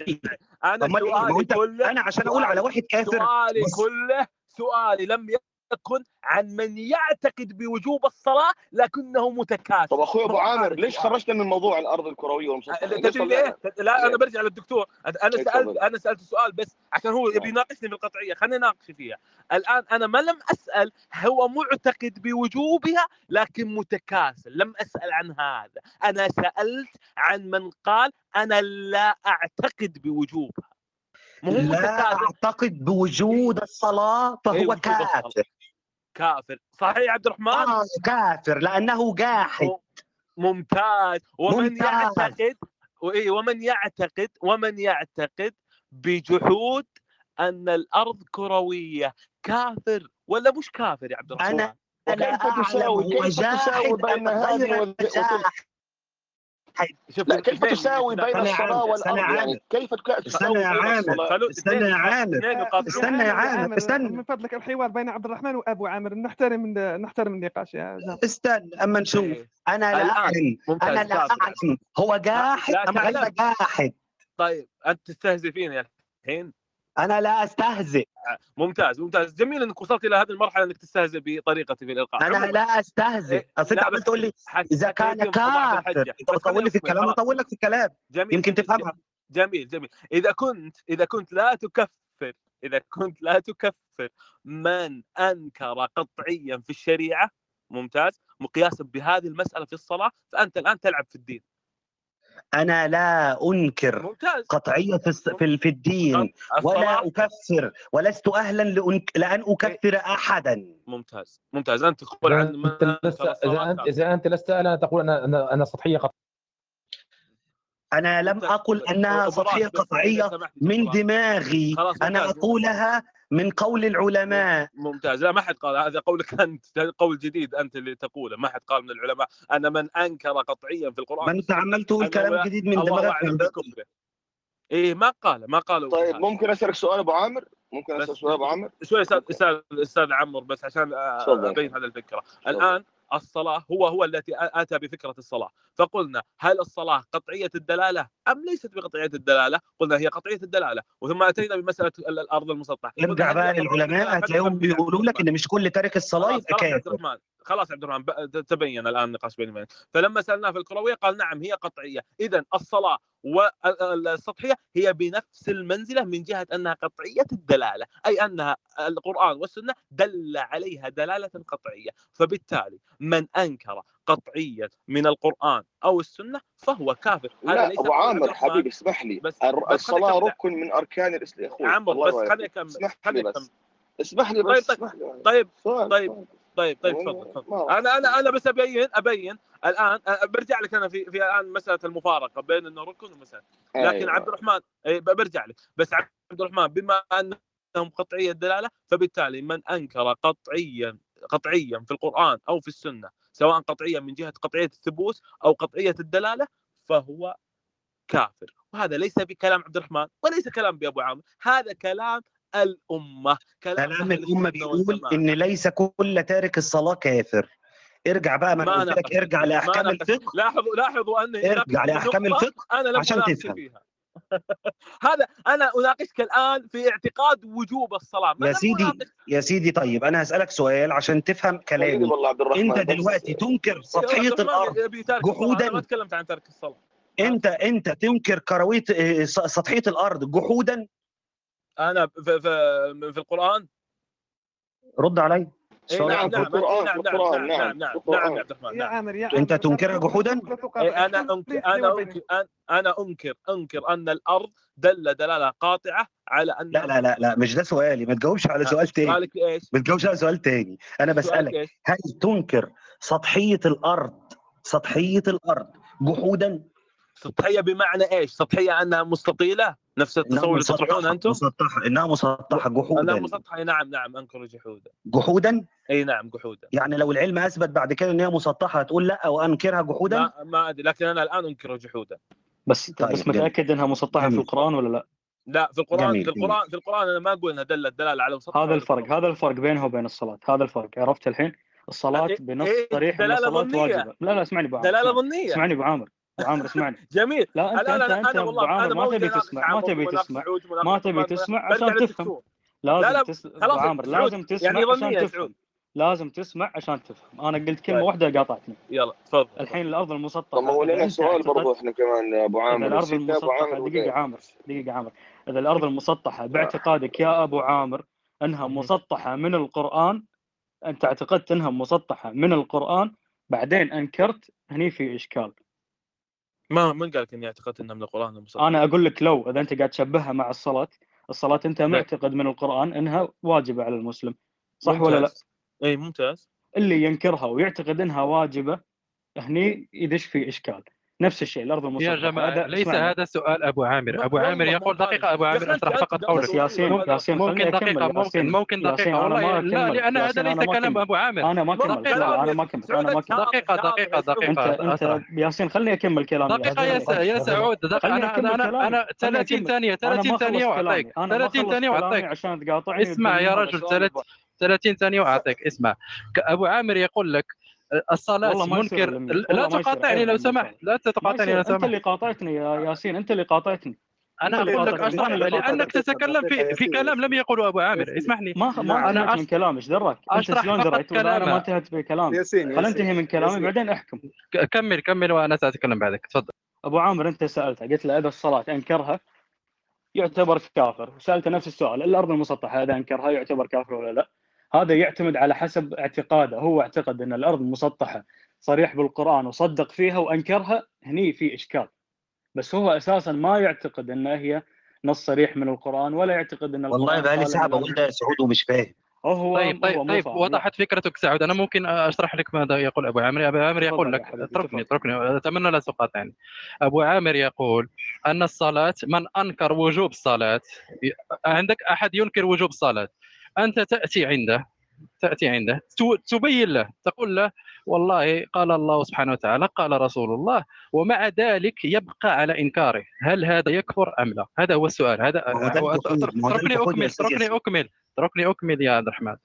أنا هو سؤالي أنت كله أنا عشان أقول على واحد كافر. سؤالي كله سؤالي لم يكن عن من يعتقد بوجوب الصلاة لكنه متكاسل. طب أخوي أبو عامر ليش. خرجنا من موضوع الأرض الكروية والمسطحه ليش تدري ليه؟ لا أنا؟ برجع للدكتور. أنا إيه، سألت أنا سألت السؤال بس عشان هو يبي نعم. يناقشني في القطعيه خليني اناقش فيها. الآن أنا ما لم أسأل هو معتقد بوجوبها لكن متكاسل. لم أسأل عن هذا. أنا سألت عن من قال أنا لا أعتقد بوجوبها. لا متكاسل. أعتقد بوجود الصلاة فهو الصلاة. كافر كافر. صحيح يا عبد الرحمن؟ آه كافر لأنه جاحد. ممتاز. ومن ممتاز. يعتقد وإيه ومن يعتقد ومن يعتقد بجحود أن الأرض كروية. كافر ولا مش كافر يا عبد الرحمن؟ وكيف اعلم تساوي؟ هو كيف تساوي جاحد هذه غير جاحد؟ شوف لا كيف الاثنين تساوي بين الصلاة عامر والأرض؟ عامر يعني كيف استنى تساوي يا بين عامر الصلاة؟ خلوا استنى يا عامر استنى يا عامر عامر عامر استنى. من فضلك الحوار بين عبد الرحمن وأبو عامر نحترم نحترم النقاش يا جماعة. استنى أما نشوف. إيه. أنا لا أعلم. أنا لا يعني أعلم. هو جاحد لا أم غير جاحد؟ طيب انت تستهزئ فيني الحين أنا لا أستهزئ. ممتاز ممتاز. جميل إنك وصلت إلى هذه المرحلة إنك تستهزئ بطريقتي في الإلقاء. أنا عموما. لا أستهزئ. إيه، أصل أنت تقول لي إذا كان كافر خليني لي في الكلام اطول لك في الكلام جميل يمكن تفهمها. جميل جميل. إذا كنت إذا كنت لا تكفر إذا كنت لا تكفر من أنكر قطعيا في الشريعة ممتاز مقياسا بهذه المسألة في الصلاة فأنت الآن تلعب في الدين. أنا لا أنكر ممتاز. قطعية في الس- في ال- في الدين ولا أكفر ولست أهلا لأنك لأن أكفر أحدا. ممتاز. ممتاز. أنت تقول عن أنت لست إذا أنت إذا انت لست أهلا تقول أنا أنا أنا سطحية قط... أنا لم إذا قطعية سمحت لي من دماغي. ممتاز. أقولها من قول العلماء. ممتاز. لا ما حد قال هذا قولك انت قول جديد أنت اللي تقوله. ما حد قال من العلماء أن من أنكر قطعيا في القرآن. من الله دماغك؟ أعلم من بكفره. إيه ما قال ما قالوا طيب ممكن أسألك سؤال أبو عامر؟ ممكن اسال سؤال أبو عامر؟ شوي أستاذ أستاذ أستاذ عمر بس عشان أبين هذه الفكرة. الآن الصلاة هو هو التي آتى بفكرة الصلاة. فقلنا هل الصلاة قطعية الدلالة أم ليست بقطعية الدلالة؟ قلنا هي قطعية الدلالة. وثم أتينا بمسألة ال- الأرض المسطحة. قلنا ارجع هل بقى للعلماء هتلاقيهم بيقولوا لك إن مش كل تارك الصلاة خلاص يبقى كافر. خلاص عبد الرحمن تبين الآن النقاش بيني وبينك. فلما سألناه في الكروية قال نعم هي قطعية. اذا الصلاة والسطحيه هي بنفس المنزلة من جهة أنها قطعية الدلالة أي أنها القرآن والسنة دل عليها دلالة قطعية. فبالتالي من أنكر قطعيا من القرآن أو السنة فهو كافر. هذا لا ليس أبو عامر حبيبي اسمح لي. بس الصلاة ركن من أركان الإسلام الله بس خليني أكمل اسمح لي بس. اسمح لي طيب بس طيب طيب سؤال طيب سؤال طيب طيب تفضل تفضل. أنا أنا أنا بس أبين أبين الآن برجع لك أنا في في الآن مسألة المفارقة بين إنه ركن ومسألة. لكن عبد أيوه الرحمن برجع لك. بس عبد الرحمن بما أنهم قطعيه الدلالة فبالتالي من أنكر قطعيا قطعيا في القرآن أو في السنة سواء قطعيا من جهة قطعية الثبوت أو قطعية الدلالة فهو كافر. وهذا ليس بكلام عبد الرحمن وليس كلام بأبو عامر. هذا كلام الأمة كلام كلام السنة بيقول إن ليس كل تارك الصلاة كافر. ارجع بقى ما أنا ما قلت لك ارجع لأحكام الفقه. لاحظوا لاحظوا اناقش ارجع لأحكام الفقه أنا لم عشان تفهم. فيها. هذا أنا أناقشك الآن في اعتقاد وجوب الصلاة. يا سيدي يا سيدي طيب أنا هسألك سؤال عشان تفهم كلامي. والله عبد الرحمن أنت دلوقتي تنكر سطحيه الأرض أنا ما جحودا تكلمت عن ترك الصلاة. أنت أنت تنكر كرويه س- سطحية الأرض جحودا؟ أنا في في, في القرآن؟ رد علي. السؤال نعم نعم نعم نعم في نعم القران نعم نعم نعم نعم نعم يا عبد الرحمن يا نعم عامر يا أنت تنكرها لا جحودا؟ لا إيه أنا أنكر أنا أنكر أن- أنا أنكر أنكر أن الأرض دل دلالة قاطعة على لا انها لا لا لا مش ده سؤالي. ما تجاوبش على ها، سؤال تاني. سؤالك إيش؟ ما تجاوبش على سؤال تاني. أنا بسألك؟ هل تنكر سطحية الأرض سطحية الأرض جحودا؟ سطحية بمعنى إيش؟ سطحية أنها مستطيلة؟ نفس إنها التصور اللي تطرحونه مسطحه أنتم؟ مسطحة. إنها مسطحة انها جحودا. مسطحة. أي نعم نعم انكر جحودا. جحودا؟ إي نعم جحودا. يعني لو العلم أثبت بعد كده إن هي مسطحة هتقول لا وأنكرها جحودا؟ ما ما أدري لكن أنا الآن انكر جحودا. بس طيب بس جميل. متأكد إنها مسطحة في جميل. القرآن ولا لا؟ لا في القرآن جميل في القرآن في القرآن أنا ما أقول إنها دلت دلالة على مسطحة هذا الفرق مسطحه هذا الفرق بينها وبين الصلاة. هذا الفرق عرفت الحين؟ الصلاة إيه بنص إيه صريح إن الصلاة ظنية. واجبة. لا لا اسمعني ابو عامر دلالة اسمعني ظنية. اسمعني ابو عامر عامر اسمعني. جميل. لا انت الان انت أنا أنت أنا والله عامر أنا ما تبي تسمع ما تبي تسمع ما تبي تسمع عشان تفهم. لازم لا لا تس... ابو خلاص عامر لازم تسمع عشان تفهم. لازم تسمع عشان تفهم. أنا قلت كلمة طيب. واحدة قاطعتني. يلا تفضل. الحين الأرض طب المسطحه هو إذا لنا سؤال برضو إحنا كمان يا أبو إذا عامر. الأرض المسطحة دقيقة عامر دقيقة عامر. إذا الأرض المسطحة باعتقادك يا أبو عامر إنها مسطحة من القرآن أنت اعتقدت إنها مسطحة من القرآن بعدين أنكرت هني في إشكال. ما من قال لك إني اعتقدت انها من القرآن المسطح أنا أقول لك لو إذا أنت قاعد تشبهها مع الصلاة الصلاة أنت لا معتقد من القرآن إنها واجبة على المسلم صح ولا لا؟ ممتاز. اي ممتاز. اللي ينكرها ويعتقد إنها واجبة هني يدش في إشكال. نفس الشيء الأرض يا المسطحه جماعة هذا ليس اسمعني هذا سؤال أبو عامر. ما أبو عامر يقول أبو يا عامر أنت فقط قولك ياسين ممكن ياسين ممكن أكمل ممكن ياسين. ممكن أنا والله ما لا لأن هذا ليس أنا ما كلام أبو عامر. أنا ما كملت لا أنا ما يا كملت أنا ما كملت دقيقة شاطر اسلوب أنت ياسين خلني أكمل كلامي. دقيقة يا. يا سعود 30 أكمل ثانية أنا 30 ما ثانية خلصت وأعطيك. كلامي أنا ما 30 خلصت ثانية كلامي وأعطيك عشان تقاطعني اسمع يا رجل سؤال 30 ثانية وأعطيك. اسمع. أبو عامر يقول لك الصلاة والله ما يصير منكر. لا تقاطعني لو سمحت لا تقاطعني لو يصير. أنت سمحت. اللي قاطعتني يا ياسين أنت اللي قاطعتني. أنا اللي أقول لك قاطعتني. اشرح لأنك تتكلم في في كلام لم يقله أبو عامر. اسمحني. ما ما أنا أش... من كلامي إيش دراك أنت أشرح شلون دريت؟ أنا ما انتهت بكلامي. ياسين خل انتهي من كلامي بعدين أحكم. ك- كمل كمل وأنا سأتكلم بعدك. تفضل. أبو عامر أنت سألته قلت له إذا الصلاة أنكرها يعتبر كافر. وسالته نفس السؤال الأرض المسطحة اذا أنكرها يعتبر كافر ولا لا؟ هذا يعتمد على حسب اعتقاده. هو اعتقد أن الأرض مسطحة صريح بالقرآن وصدق فيها وأنكرها هني في إشكال. بس هو أساسا ما يعتقد أن هي نص صريح من القرآن ولا يعتقد أن والله بقى لي ساعة بقول ده يا سعود ومش فاهم. هو طيب طيب طيب وضحت فكرتك سعود. أنا ممكن أشرح لك ماذا يقول أبو عامر. أبو عامر يقول لك اتركني اتركني أتمنى لا تقاطعني أبو عامر يقول أن الصلاة من أنكر وجوب الصلاة عندك أحد ينكر وجوب الصلاة؟ أنت تأتي عنده تأتي عنده تبين له تقول له والله قال الله سبحانه وتعالى قال رسول الله ومع ذلك يبقى على إنكاره هل هذا يكفر أم لا؟ هذا هو السؤال هذا اتركني أكمل اتركني أكمل اتركني أكمل يا عبد الرحمن.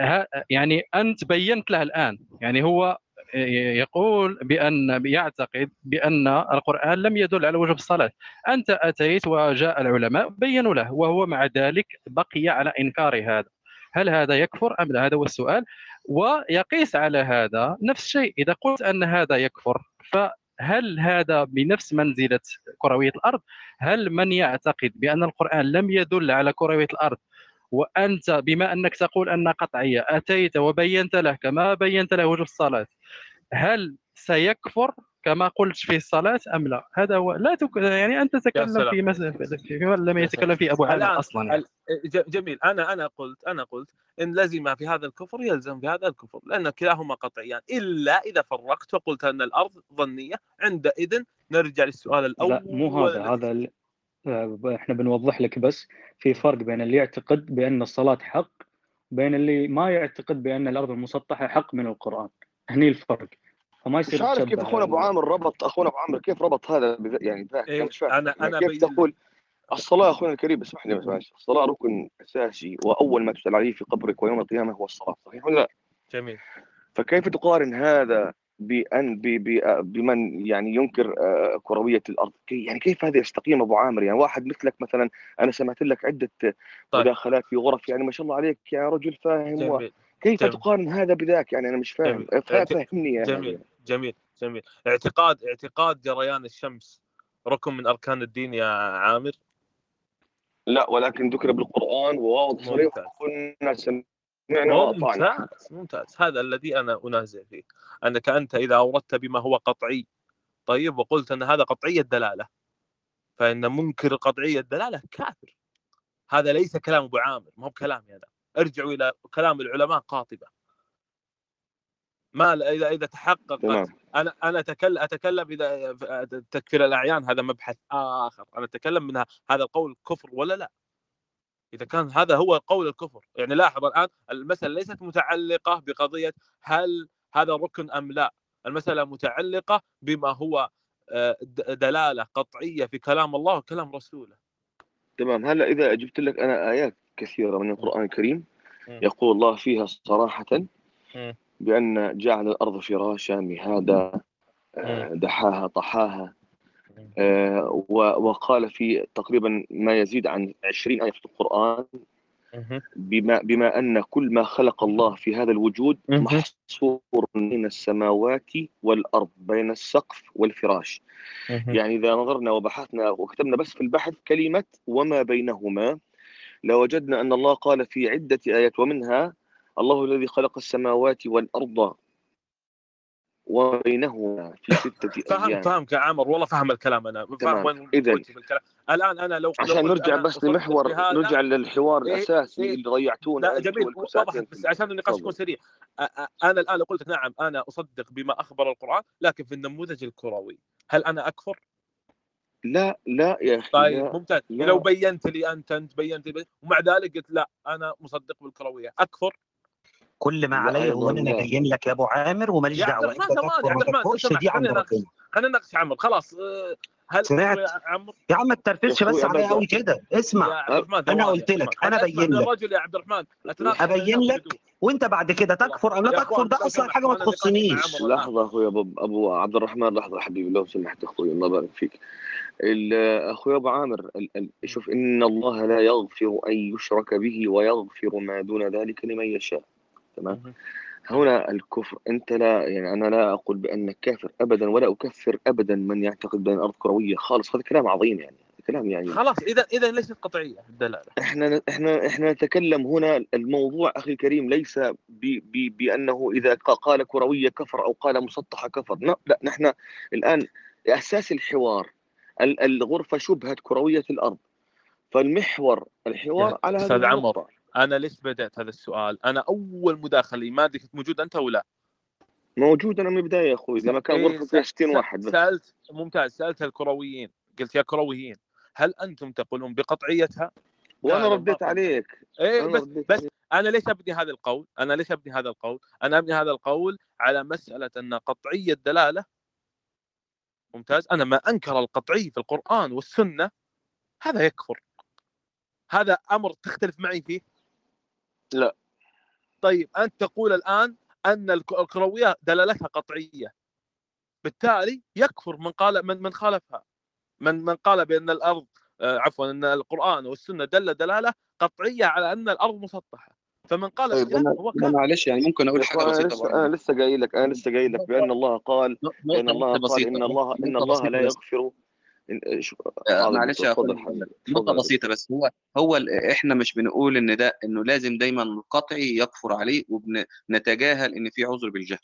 ها- يعني أنت بينت له الآن يعني هو يقول بأن يعتقد بأن القرآن لم يدل على وجوب الصلاة. أنت أتيت وجاء العلماء بينوا له وهو مع ذلك بقي على إنكار هذا. هل هذا يكفر أم لا؟ هذا هو السؤال. ويقيس على هذا نفس الشيء. إذا قلت أن هذا يكفر فهل هذا بنفس منزلة كروية الأرض؟ هل من يعتقد بأن القرآن لم يدل على كروية الأرض وأنت بما أنك تقول أن قطعيه أتيت وبينت له كما بينت له وجوب الصلاة هل سيكفر كما قلت في الصلاة أم لا؟ هذا هو لا تك... يعني أنت تتكلم في مس... فيما لم يتكلم فيه أبو الآن أصلا يعني. جميل أنا أنا قلت أنا قلت إن لزم في هذا الكفر يلزم في هذا الكفر لأن كلاهما قطعيان إلا إذا فرقت وقلت أن الأرض ظنية عندئذ نرجع للسؤال الأول لا مو هذا هذا إحنا بنوضح لك بس في فرق بين اللي يعتقد بأن الصلاة حق بين اللي ما يعتقد بأن الأرض المسطحة حق من القرآن. هني الفرق. فما مش يصير عارف كيف أخونا أبو عامر ربط أخونا أبو عامر كيف ربط هذا بذ- يعني إيه مش فاهم أنا يعني أنا كيف تقول الصلاة أخونا الكريم اسمح لي بس معلش. الصلاة ركن أساسي وأول ما تسال عليه في قبرك ويوم القيامة هو الصلاة صحيح ولا لا؟ جميل. فكيف تقارن هذا بأن ب- ب- بمن يعني ينكر آه، كروية الأرض. كي- يعني كيف هذا يستقيم أبو عامر؟ يعني واحد مثلك مثلا أنا سمعت لك عدة طيب. مداخلات في غرف يعني ما شاء الله عليك يا رجل فاهم و... جميل. كيف جميل. تقارن هذا بذاك؟ يعني أنا مش فاهم. جميل. فا- اعت... فهمني يا هذا جميل. يعني. جميل. جميل. اعتقاد اعتقاد جريان الشمس ركن من أركان الدين يا عامر؟ لا ولكن ذكر بالقرآن وواضح صريح وكنا سمعنا وأطعنا ممتاز ممتاز. هذا الذي أنا أنازع فيه. أنك أنت إذا أوردت بما هو قطعي طيب وقلت أن هذا قطعي الدلالة فإن منكر قطعي الدلالة كافر. هذا ليس كلام أبو عامر ما هو كلامي هذا ارجعوا إلى كلام العلماء قاطبة. ما إذا إذا تمام. أنا أنا اتكلم أتكلم إذا تكفير الأعيان هذا مبحث آخر. أنا أتكلم من هذا القول كفر ولا لا. إذا كان هذا هو قول الكفر يعني لاحظ الآن المسألة ليست متعلقة بقضية هل هذا ركن أم لا المسألة متعلقة بما هو آه، دلالة قطعية في كلام الله وكلام رسوله تمام هلا إذا جبت لك أنا آيات كثيرة من القرآن الكريم. يقول الله فيها صراحة مم. بأن جعل الأرض فراشا مهادا آه،. دحاها طحاها وقال في تقريبا ما يزيد عن 20 آية في القرآن. بما بما أن كل ما خلق الله في هذا الوجود. محصور بين السماوات والأرض بين السقف والفراش. يعني إذا نظرنا وبحثنا وكتبنا بس في البحث كلمة وما بينهما لوجدنا أن الله قال في عدة آيات ومنها الله الذي خلق السماوات والأرض وما بينهما في ستة فهم أيام. فهمك يا عامر والله فهم الكلام فاهم تمام. وين الكلام. الآن أنا لو لو عشان نرجع بس لمحور نرجع للحوار إيه الأساسي إيه. اللي ضيعتونا لا جميل. وضحت بس عشان النقاش يكون سريع. أ- أ- أنا الآن قلت نعم أنا أصدق بما أخبر القرآن لكن في النموذج الكروي هل أنا أكفر؟ لا لا يا أخي طيب لا ممتاز. لو لا بينت لي أنت أنت بينت لي. ومع ذلك قلت لا أنا مصدق بالكروية. أكفر؟ كل ما علي هو أنا لا ابين لك يا أبو عامر وماليش يا عبد دعوة. أنت سمحت دي عند خلينا نناقش ربنا. خلينا نناقش عمرو خلاص آه، هل سمعت؟ كفر يا عمرو يا عم ما يا تترفزش بس عليا قوي كده. اسمع. أنا قلت لك أنا من لك. الرجل يا عبد الرحمن. أبين لك. وأنت بعد كده تكفر. ام لا تكفر. ده أصلا حاجة ما تخصنيش. لحظة أخوي ابو أبو عبد الرحمن لحظة حبيبي. لو سمحت أخوي الله يبارك فيك. أخوي أبو عامر ال- ال- شوف إن الله لا يغفر أن يشرك به ويغفر ما دون ذلك لمن يشاء. تمام. هنا الكفر أنت لا يعني أنا لا أقول بانك كافر ابدا ولا أكفر ابدا من يعتقد بأن الأرض كروية خالص. هذا كلام عظيم يعني كلام يعني خلاص إذا إذا ليست قطعية الدلالة. إحنا إحنا إحنا نتكلم هنا الموضوع أخي الكريم ليس ب ب بأنه إذا قال كروية كفر أو قال مسطحة كفر. لا, لا نحن الآن أساس الحوار ال- الغرفة شبهت كروية الأرض. فالمحور الحوار على هذه أستاذ عمر أنا ليش بدأت هذا السؤال؟ أنا أول مداخلة ما أدري كنت موجود أنت ولا موجود أنا من البداية يا أخوي لما كان إيه غرفه فيها س- 60 س- واحد بس سالت ممتاز سألت الكرويين قلت يا كرويين هل أنتم تقولون بقطعيتها؟ وأنا رديت عليك إيه بس بس عليك أنا ليش أبني هذا القول؟ أنا ليش أبني هذا القول؟ أنا أبني هذا القول على مسألة أن قطعية الدلالة ممتاز أنا ما أنكر القطعي في القرآن والسنة هذا يكفر هذا أمر تختلف معي فيه لا. طيب أنت تقول الآن أن الك- الكروية دلالتها قطعية. بالتالي يكفر من قال من من خالفها. من من قال بأن الأرض آه، عفوا أن القرآن والسنة دل دلالة قطعية على أن الأرض مسطحة. فمن قال طيب أنا هو كافر. معلش يعني ممكن أقول حاجة بسيطة لسه أنا لسه قايل لك أنا لسه قايل لك بأن الله قال بأن الله قال إن الله إن الله لا يغفر إن- شو- آه، معلش يا نقطة يا بسيطة بس هو هو إحنا مش بنقول إن ده إنه لازم دايما القطعي يكفر عليه وبنتجاهل إن في عذر بالجهل.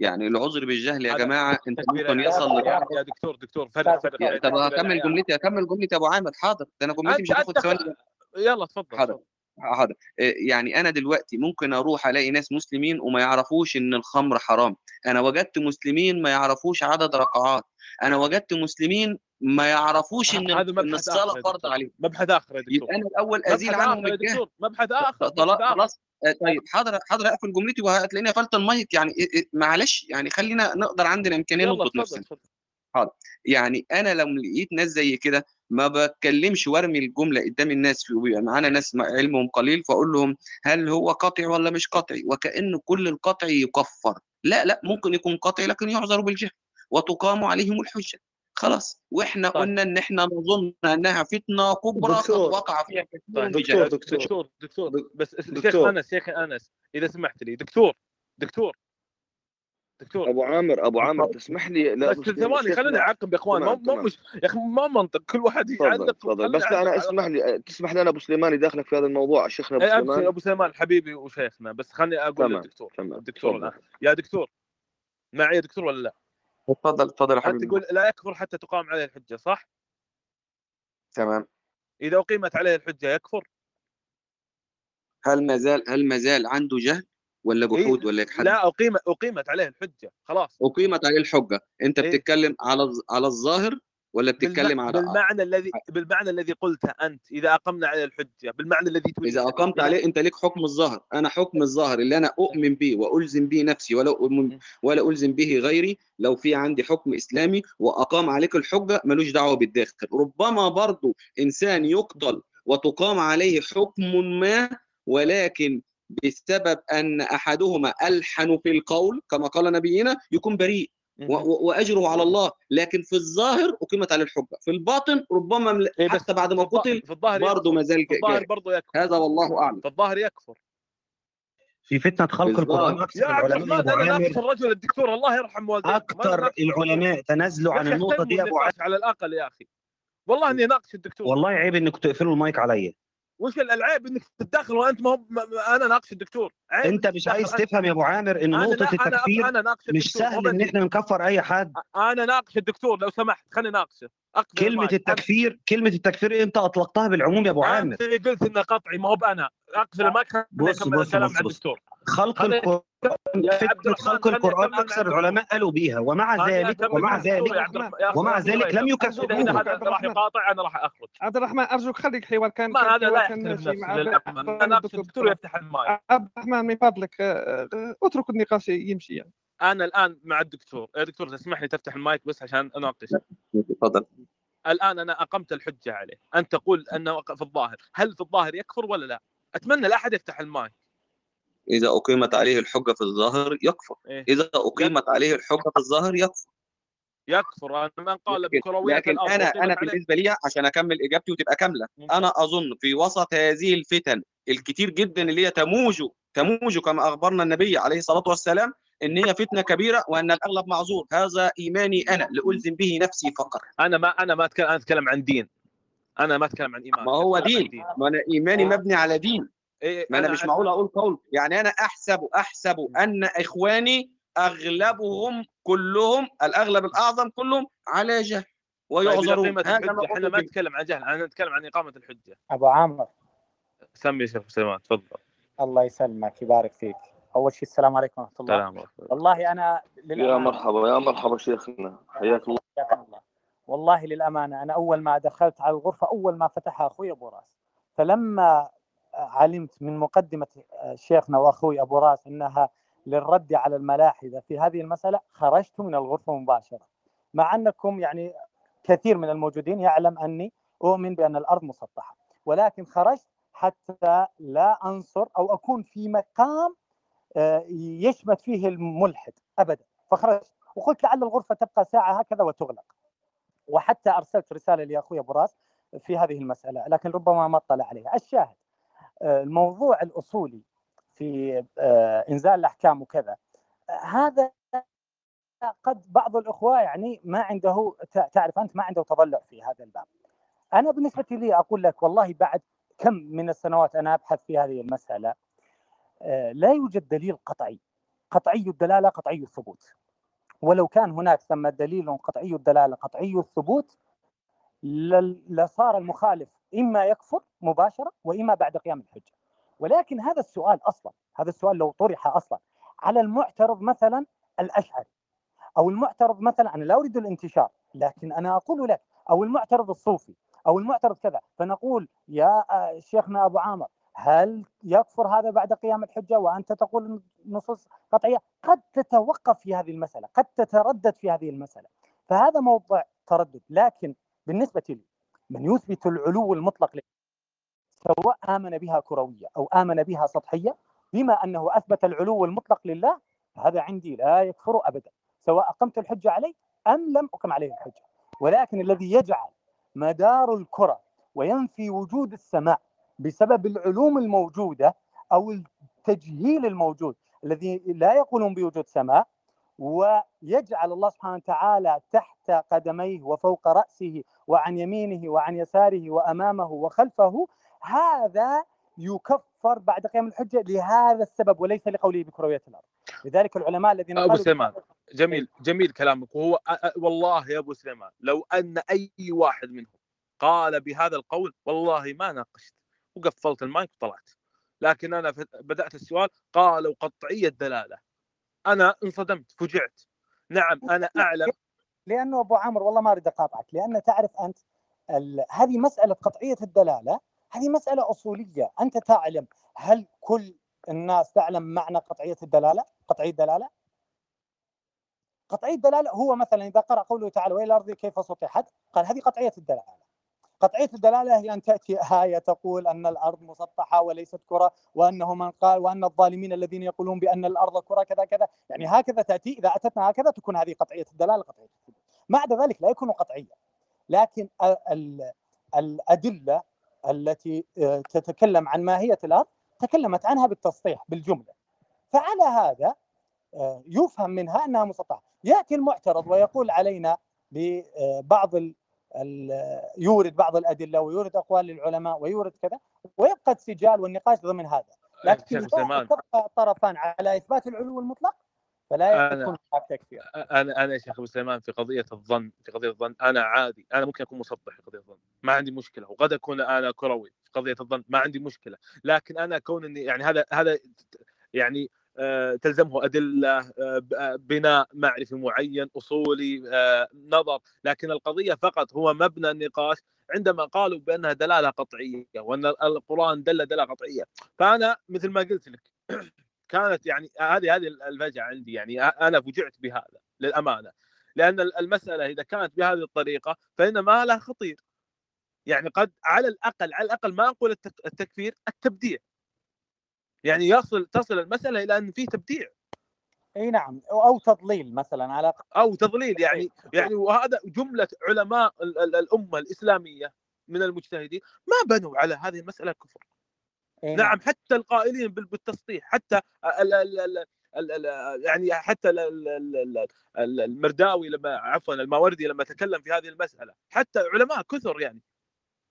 يعني العذر بالجهل يا هذا جماعة أنت ممكن يصل لدرجة يا دكتور دكتور فرق فرق يا- طب هكمل جملتي هكمل جملتي يا أبو عامر حاضر. ده أنا جملتي مش هتاخد ثواني. يلا تفضل حاضر. حاضر. إيه، يعني أنا دلوقتي ممكن أروح ألاقي ناس مسلمين وما يعرفوش إن الخمر حرام. أنا وجدت مسلمين ما يعرفوش عدد ركعات أنا وجدت مسلمين ما يعرفوش إن هذا إن الصلاة فرض عليهم. مبحث آخر يا دكتور. أنا الأول ازيل عنهم الجهل. مبحث آخر خلاص. آه، طيب حاضر حاضر أقفل جملتي وهتلاقيني قفلت المايك. يعني معلش يعني خلينا نقدر عندنا إمكانية نضبط نفسنا. حاضر. يعني أنا لو لقيت ناس زي كده ما بتكلمش وارمي الجملة قدام الناس ويبقى معانا ناس علمهم قليل فأقول لهم هل هو قطعي ولا مش قطعي وكأن كل القطعي يكفر. لا لا ممكن يكون قطعي لكن يعذر بالجهل. وتقام عليهم الحجة. خلاص. وإحنا طيب. قلنا إن إحنا نظن إنها فتنة كبرى قد دكتور. وقع فيها كثير طيب دكتور بجهل دكتور دكتور. دكتور دك- بس الشيخ دكتور. أنس شيخ أنس إذا سمحت لي. دكتور دكتور. دكتور. أبو عامر أبو عامر تسمح لي؟ لا بس ثواني خليني شيخنا أعقب يا إخوان. ما ما مش يا أخي ما منطق. كل واحد يعلق تفضل بس أنا اسمح لي تسمح لي أنا أبو سليمان يداخلك في هذا الموضوع شيخنا أبو أي أبو سليمان أبو سليمان حبيبي وشيخنا. بس خليني أقول للدكتور. تمام الدكتور يا دكتور معي يا دكتور ولا لا؟ اتفضل اتفضل يا انت حبيبي. تقول لا يكفر حتى تقام عليه الحجة صح؟ تمام. إذا أقيمت عليه الحجة يكفر؟ هل ما زال هل ما زال عنده جهل ولا إيه جحود ولا يجحد لا أقيم أقيمت عليه الحجة خلاص. أقيمت عليه الحجة. أنت إيه. بتتكلم على على الظاهر ولا. بتتكلم على بالمعنى الذي بالمعنى الذي قلته أنت إذا أقمنا عليه الحجة بالمعنى الذي تريد إذا أقمت إذا عليه أنت ليك حكم الظاهر أنا حكم الظاهر اللي أنا أؤمن به وألزم به نفسي ولا أؤمن ولا ألزم به غيري لو في عندي حكم إسلامي وأقام عليك الحجة ملوش دعوة بالداخل. ربما برضو إنسان يقتل وتقام عليه حكم ما ولكن بسبب أن أحدهما ألحن في القول كما قال نبينا يكون بريء. وأجره على الله. لكن في الظاهر أقيمت عليه الحجة. في الباطن ربما إيه بس حتى بعد ما قتل في الظاهر برضه ما زال في الظاهر جاهل برضه يكفر. هذا والله أعلم. في الظاهر يكفر. في فتنة خلق يا عبد العلماء الرحمن ناقش عامر الرجل الدكتور الله يرحم ناقش الدكتور العلماء تنازلوا عن احترموا دي يا أبو عامر على الأقل يا أخي. والله إني ناقش الدكتور. والله عيب إنك تقفلوا المايك عليا وش الألعاب إنك تتدخل وأنت ما هو أنا ناقش الدكتور. عيب أنت مش عايز تفهم يا أبو عامر إن نقطة التكفير أنا ناقش مش سهل إن إحنا نكفر أي حد. أنا ناقش الدكتور لو سمحت. خليني ناقشه اقفل كلمة أنا التكفير كلمة التكفير أنت أطلقتها بالعموم يا أبو عامر؟ انت اللي قلت انه قطعي ما هو بأنا. أقفل المايك خليني بص أكمل بص الكلام بص بص. الدكتور. خلق القران الرحمن خلق القرآن أكثر العلماء قالوا بيها ومع ذلك ومع ذلك ومع ذلك لم يسلمك اذا هذا عبد راح الرحمن يقاطع أنا راح أخرج. عبد الرحمن أرجوك خليك حوار. كان ما كان هذا لا يحترم نفسه أنا الدكتور يفتح المايك. عبد الرحمن من فضلك آه، آه، اترك النقاش يمشي يعني. أنا الآن مع الدكتور. يا دكتور تسمح لي تفتح المايك بس عشان أناقش. تفضل. الآن أنا أقمت الحجة عليه. انت تقول أنه في الظاهر. هل في الظاهر يكفر ولا لا؟ أتمنى لا أحد يفتح المايك. إذا أقيمت عليه الحجة في الظاهر يكفر. إيه؟ إذا أقيمت عليه الحجة في الظاهر يكفر. يكفر. أنا من قال بكرويه لكن أقيمت أنا عليه. بالنسبة لي عشان أكمل إجابتي وتبقى كاملة. أنا أظن في وسط هذه الفتن الكتير جدا اللي هي تموج تموج كما أخبرنا النبي عليه الصلاة والسلام إن هي فتنة كبيرة وأن الأغلب معذور. هذا إيماني أنا لألزم به نفسي فقط. أنا ما أنا ما اتكلم أنا أتكلم عن دين. أنا ما أتكلم عن إيمان. ما هو عن دين. ما أنا إيماني مبني على دين. إيه ما أنا أنا مش معقول أقول قول. يعني أنا أحسب أحسب أن إخواني أغلبهم كلهم الأغلب الأعظم كلهم على جهل طيب ويعذرون. إحنا ما. نتكلم عن جهل إحنا نتكلم عن إقامة الحجة. أبو عامر. سمي يا شيخ سليمان تفضل. الله يسلمك يبارك فيك. أول شيء السلام عليكم ورحمة الله. سلام ورحمة الله. والله أنا يا للامانه مرحبا يا مرحبا شيخنا. حياك الله. حياكم الله. والله للأمانة أنا أول ما دخلت على الغرفة أول ما فتحها أخوي أبو راس. فلما علمت من مقدمة شيخنا وأخوي أبو راس إنها للرد على الملاحدة في هذه المسألة خرجت من الغرفة مباشرة. مع أنكم يعني كثير من الموجودين يعلم أني أؤمن بأن الأرض مسطحة. ولكن خرجت حتى لا أنصر أو أكون في مقام يشمت فيه الملحد ابدا. فخرجت وقلت لعل الغرفة تبقى ساعة هكذا وتغلق. وحتى أرسلت رسالة لاخوي أبو راس في هذه المسألة لكن ربما ما اطلع عليها. الشاهد آه، الموضوع الأصولي في آه، إنزال الأحكام وكذا هذا قد بعض الأخوة يعني ما عنده تعرف أنت ما عنده تضلع في هذا الباب. أنا بالنسبة لي أقول لك والله بعد كم من السنوات أنا أبحث في هذه المسألة لا يوجد دليل قطعي. قطعي الدلالة قطعي الثبوت. ولو كان هناك ثم دليل قطعي الدلالة قطعي الثبوت لصار المخالف إما يكفر مباشرة وإما بعد قيام الحجه ولكن هذا السؤال أصلا هذا السؤال لو طرح أصلا على المعترض مثلا الأشعري أو المعترض مثلا أنا لا أريد الانتشار لكن أنا أقول لك أو المعترض الصوفي أو المعترض كذا فنقول يا آه، شيخنا أبو عامر هل يكفر هذا بعد قيام الحجة؟ وأنت تقول نصوص قطعية. قد تتوقف في هذه المسألة قد تتردد في هذه المسألة. فهذا موضع تردد. لكن بالنسبة لي من يثبت العلو المطلق سواء آمن بها كروية أو آمن بها سطحية بما أنه أثبت العلو المطلق لله هذا عندي لا يكفر ابدا. سواء أقمت الحجة عليه أم لم أقم عليه الحجة. ولكن الذي يجعل مدار الكرة وينفي وجود السماء بسبب العلوم الموجودة أو التجهيل الموجود الذي لا يقولون بوجود سماء ويجعل الله سبحانه وتعالى تحت قدميه وفوق رأسه وعن يمينه وعن يساره وأمامه وخلفه هذا يكفر بعد قيام الحجة لهذا السبب وليس لقوله بكروية الأرض. لذلك العلماء الذين أبو سليمان جميل جميل كلامك وهو والله يا أبو سليمان لو أن أي واحد منهم قال بهذا القول والله ما ناقشت. وقفلت المايك وطلعت. لكن أنا بدأت السؤال قالوا قطعية دلالة. أنا انصدمت فجعت. نعم أنا أعلم. لأنه أبو عامر والله ما أريد أقاطعك لأن تعرف أنت ال... هذه مسألة قطعية الدلالة هذه مسألة أصولية. أنت تعلم هل كل الناس تعلم معنى قطعية الدلالة؟ قطعية الدلاله قطعية الدلاله هو مثلا إذا قرأ قوله تعالى وإلى الأرض كيف سطحت؟ قال هذه قطعية الدلالة. قطعية الدلالة هي أن تأتي آية تقول أن الأرض مسطحة وليست كرة وأنه من قال وأن الظالمين الذين يقولون بأن الأرض كرة كذا كذا. يعني هكذا تأتي إذا أتتنا هكذا تكون هذه قطعية الدلالة قطعية الثبوت ما عدا ذلك لا يكون قطعيا لكن ال- الأدلة التي آه، تتكلم عن ماهية الأرض تكلمت عنها بالتسطيح بالجملة. فعلى هذا آه، يفهم منها أنها مسطحة. يأتي المعترض ويقول علينا ببعض ال يورد بعض الأدلة ويورد أقوال العلماء ويورد كذا ويبقى السجال والنقاش ضمن هذا لكن إذا سليمان. اتفق الطرفان على إثبات العلو المطلق فلا أنا- يكون تكفير أنا أنا يا شيخ أبو سليمان في قضية الظن في قضية الظن أنا عادي أنا ممكن أكون مسطح في قضية الظن ما عندي مشكلة وقد أكون أنا كروي في قضية الظن ما عندي مشكلة لكن أنا كون إني يعني هذا هذا يعني تلزمه أدلة آه، آه، بناء معرفي معين أصولي آه، نظر. لكن القضية فقط هو مبنى النقاش عندما قالوا بأنها دلالة قطعية وأن القرآن دل دلالة قطعية. فأنا مثل ما قلت لك كانت يعني هذه هذه الفجعة عندي يعني أنا فجعت بهذا للأمانة. لأن المسألة إذا كانت بهذه الطريقة فإن ما لها خطير. يعني قد على الأقل على الأقل ما أقول التك- التكفير التبديع. يعني يصل تصل المسألة إلى أن في تبديع. إي نعم. أو تضليل مثلا على أو تضليل يعني يعني وهذا جملة علماء ال- ال- الأمة الإسلامية من المجتهدين ما بنوا على هذه المسألة كفر. إي نعم. حتى القائلين بال- بالتسطيح حتى ال ال ال ال ال يعني حتى ال ال ال ال المرداوي لما عفوا الماوردي لما تكلم في هذه المسألة حتى علماء كثر يعني.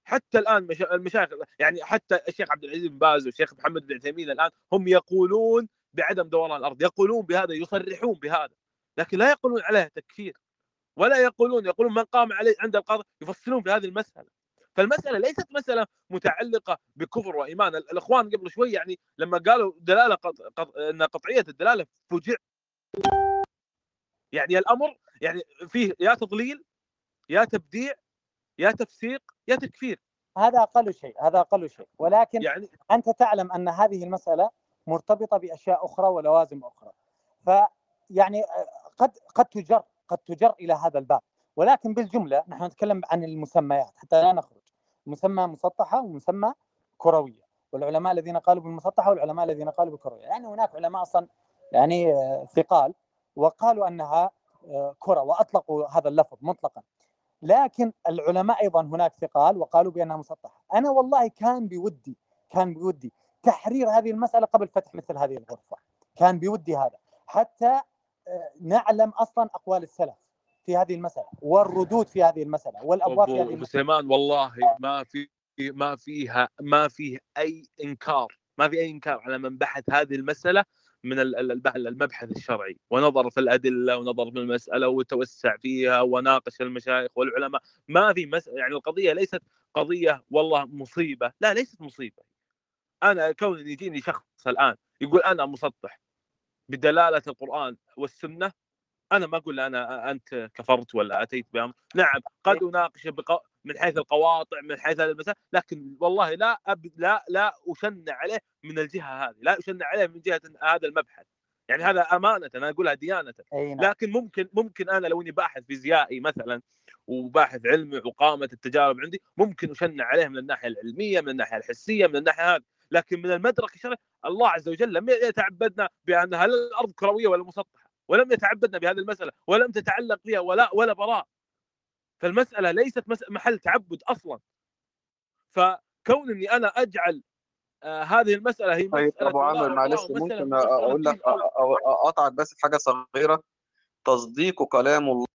حتى الآن مش- المشايخ يعني حتى الشيخ عبد العزيز بن باز والشيخ محمد بن عثيمين الآن هم يقولون بعدم دوران الأرض يقولون بهذا يصرحون بهذا لكن لا يقولون عليها تكفير ولا يقولون يقولون من قام عليه عند القاضي يفصلون في هذه المسألة. فالمسألة ليست مسألة متعلقة بكفر وإيمان. ال- الأخوان قبل شوي يعني لما قالوا دلاله قط... قط... أن قطعية الدلالة فجع. يعني الأمر يعني فيه يا تضليل يا تبديع يا تفسيق يا تكفير هذا أقل شيء هذا أقل شيء. ولكن يعني أنت تعلم أن هذه المسألة مرتبطة بأشياء أخرى ولوازم أخرى. فيعني قد قد تجر قد تجر إلى هذا الباب. ولكن بالجملة نحن نتكلم عن المسميات حتى لا نخرج. مسمى مسطحة ومسمى كروية. والعلماء الذين قالوا بالمسطحة والعلماء الذين قالوا بالكروية. يعني هناك علماء أصلا يعني آه، ثقال وقالوا أنها آه، كرة وأطلقوا هذا اللفظ مطلقا. لكن العلماء أيضا هناك ثقال وقالوا بأنها مسطحة. أنا والله كان بودي كان بودي تحرير هذه المسألة قبل فتح مثل هذه الغرفة. كان بودي هذا. حتى آه، نعلم أصلا أقوال السلف في هذه المسألة والردود في هذه المسألة والأبواب في هذه المسألة. سليمان والله ما في ما فيها ما فيه أي إنكار ما في أي إنكار على من بحث هذه المسألة من المبحث الشرعي ونظر في الأدلة ونظر في المسألة وتوسع فيها وناقش المشايخ والعلماء. ما في مس... يعني القضية ليست قضية والله مصيبة لا ليست مصيبة. أنا كون يجيني شخص الآن يقول أنا مسطح بدلالة القرآن والسنة أنا ما أقول أنا أنت كفرت ولا أتيت بأمر. نعم قد أناقش بق... من حيث القواطع من حيث المسائل لكن والله لا أب... لا لا اشنع عليه من الجهة هذه لا اشنع عليه من جهة هذا المبحث. يعني هذا أمانة أنا أقولها ديانة. نعم. لكن ممكن ممكن أنا لو إني باحث فيزيائي مثلا وباحث علمي وقامة التجارب عندي ممكن اشنع عليه من الناحية العلمية من الناحية الحسية من الناحية هذه. لكن من المدرك الشرعي الله عز وجل لم يتعبدنا بأن هل الأرض كروية ولا مسطحة ولم يتعبدنا بهذه المسألة ولم تتعلق فيها ولا ولا براء فالمسألة ليست محل تعبد أصلا. فكون إني أنا أجعل آه هذه المسألة هي طيب أبو عامر معلش ممكن أقول لك أقطعك بس في حاجة صغيرة. تصديق كلام الله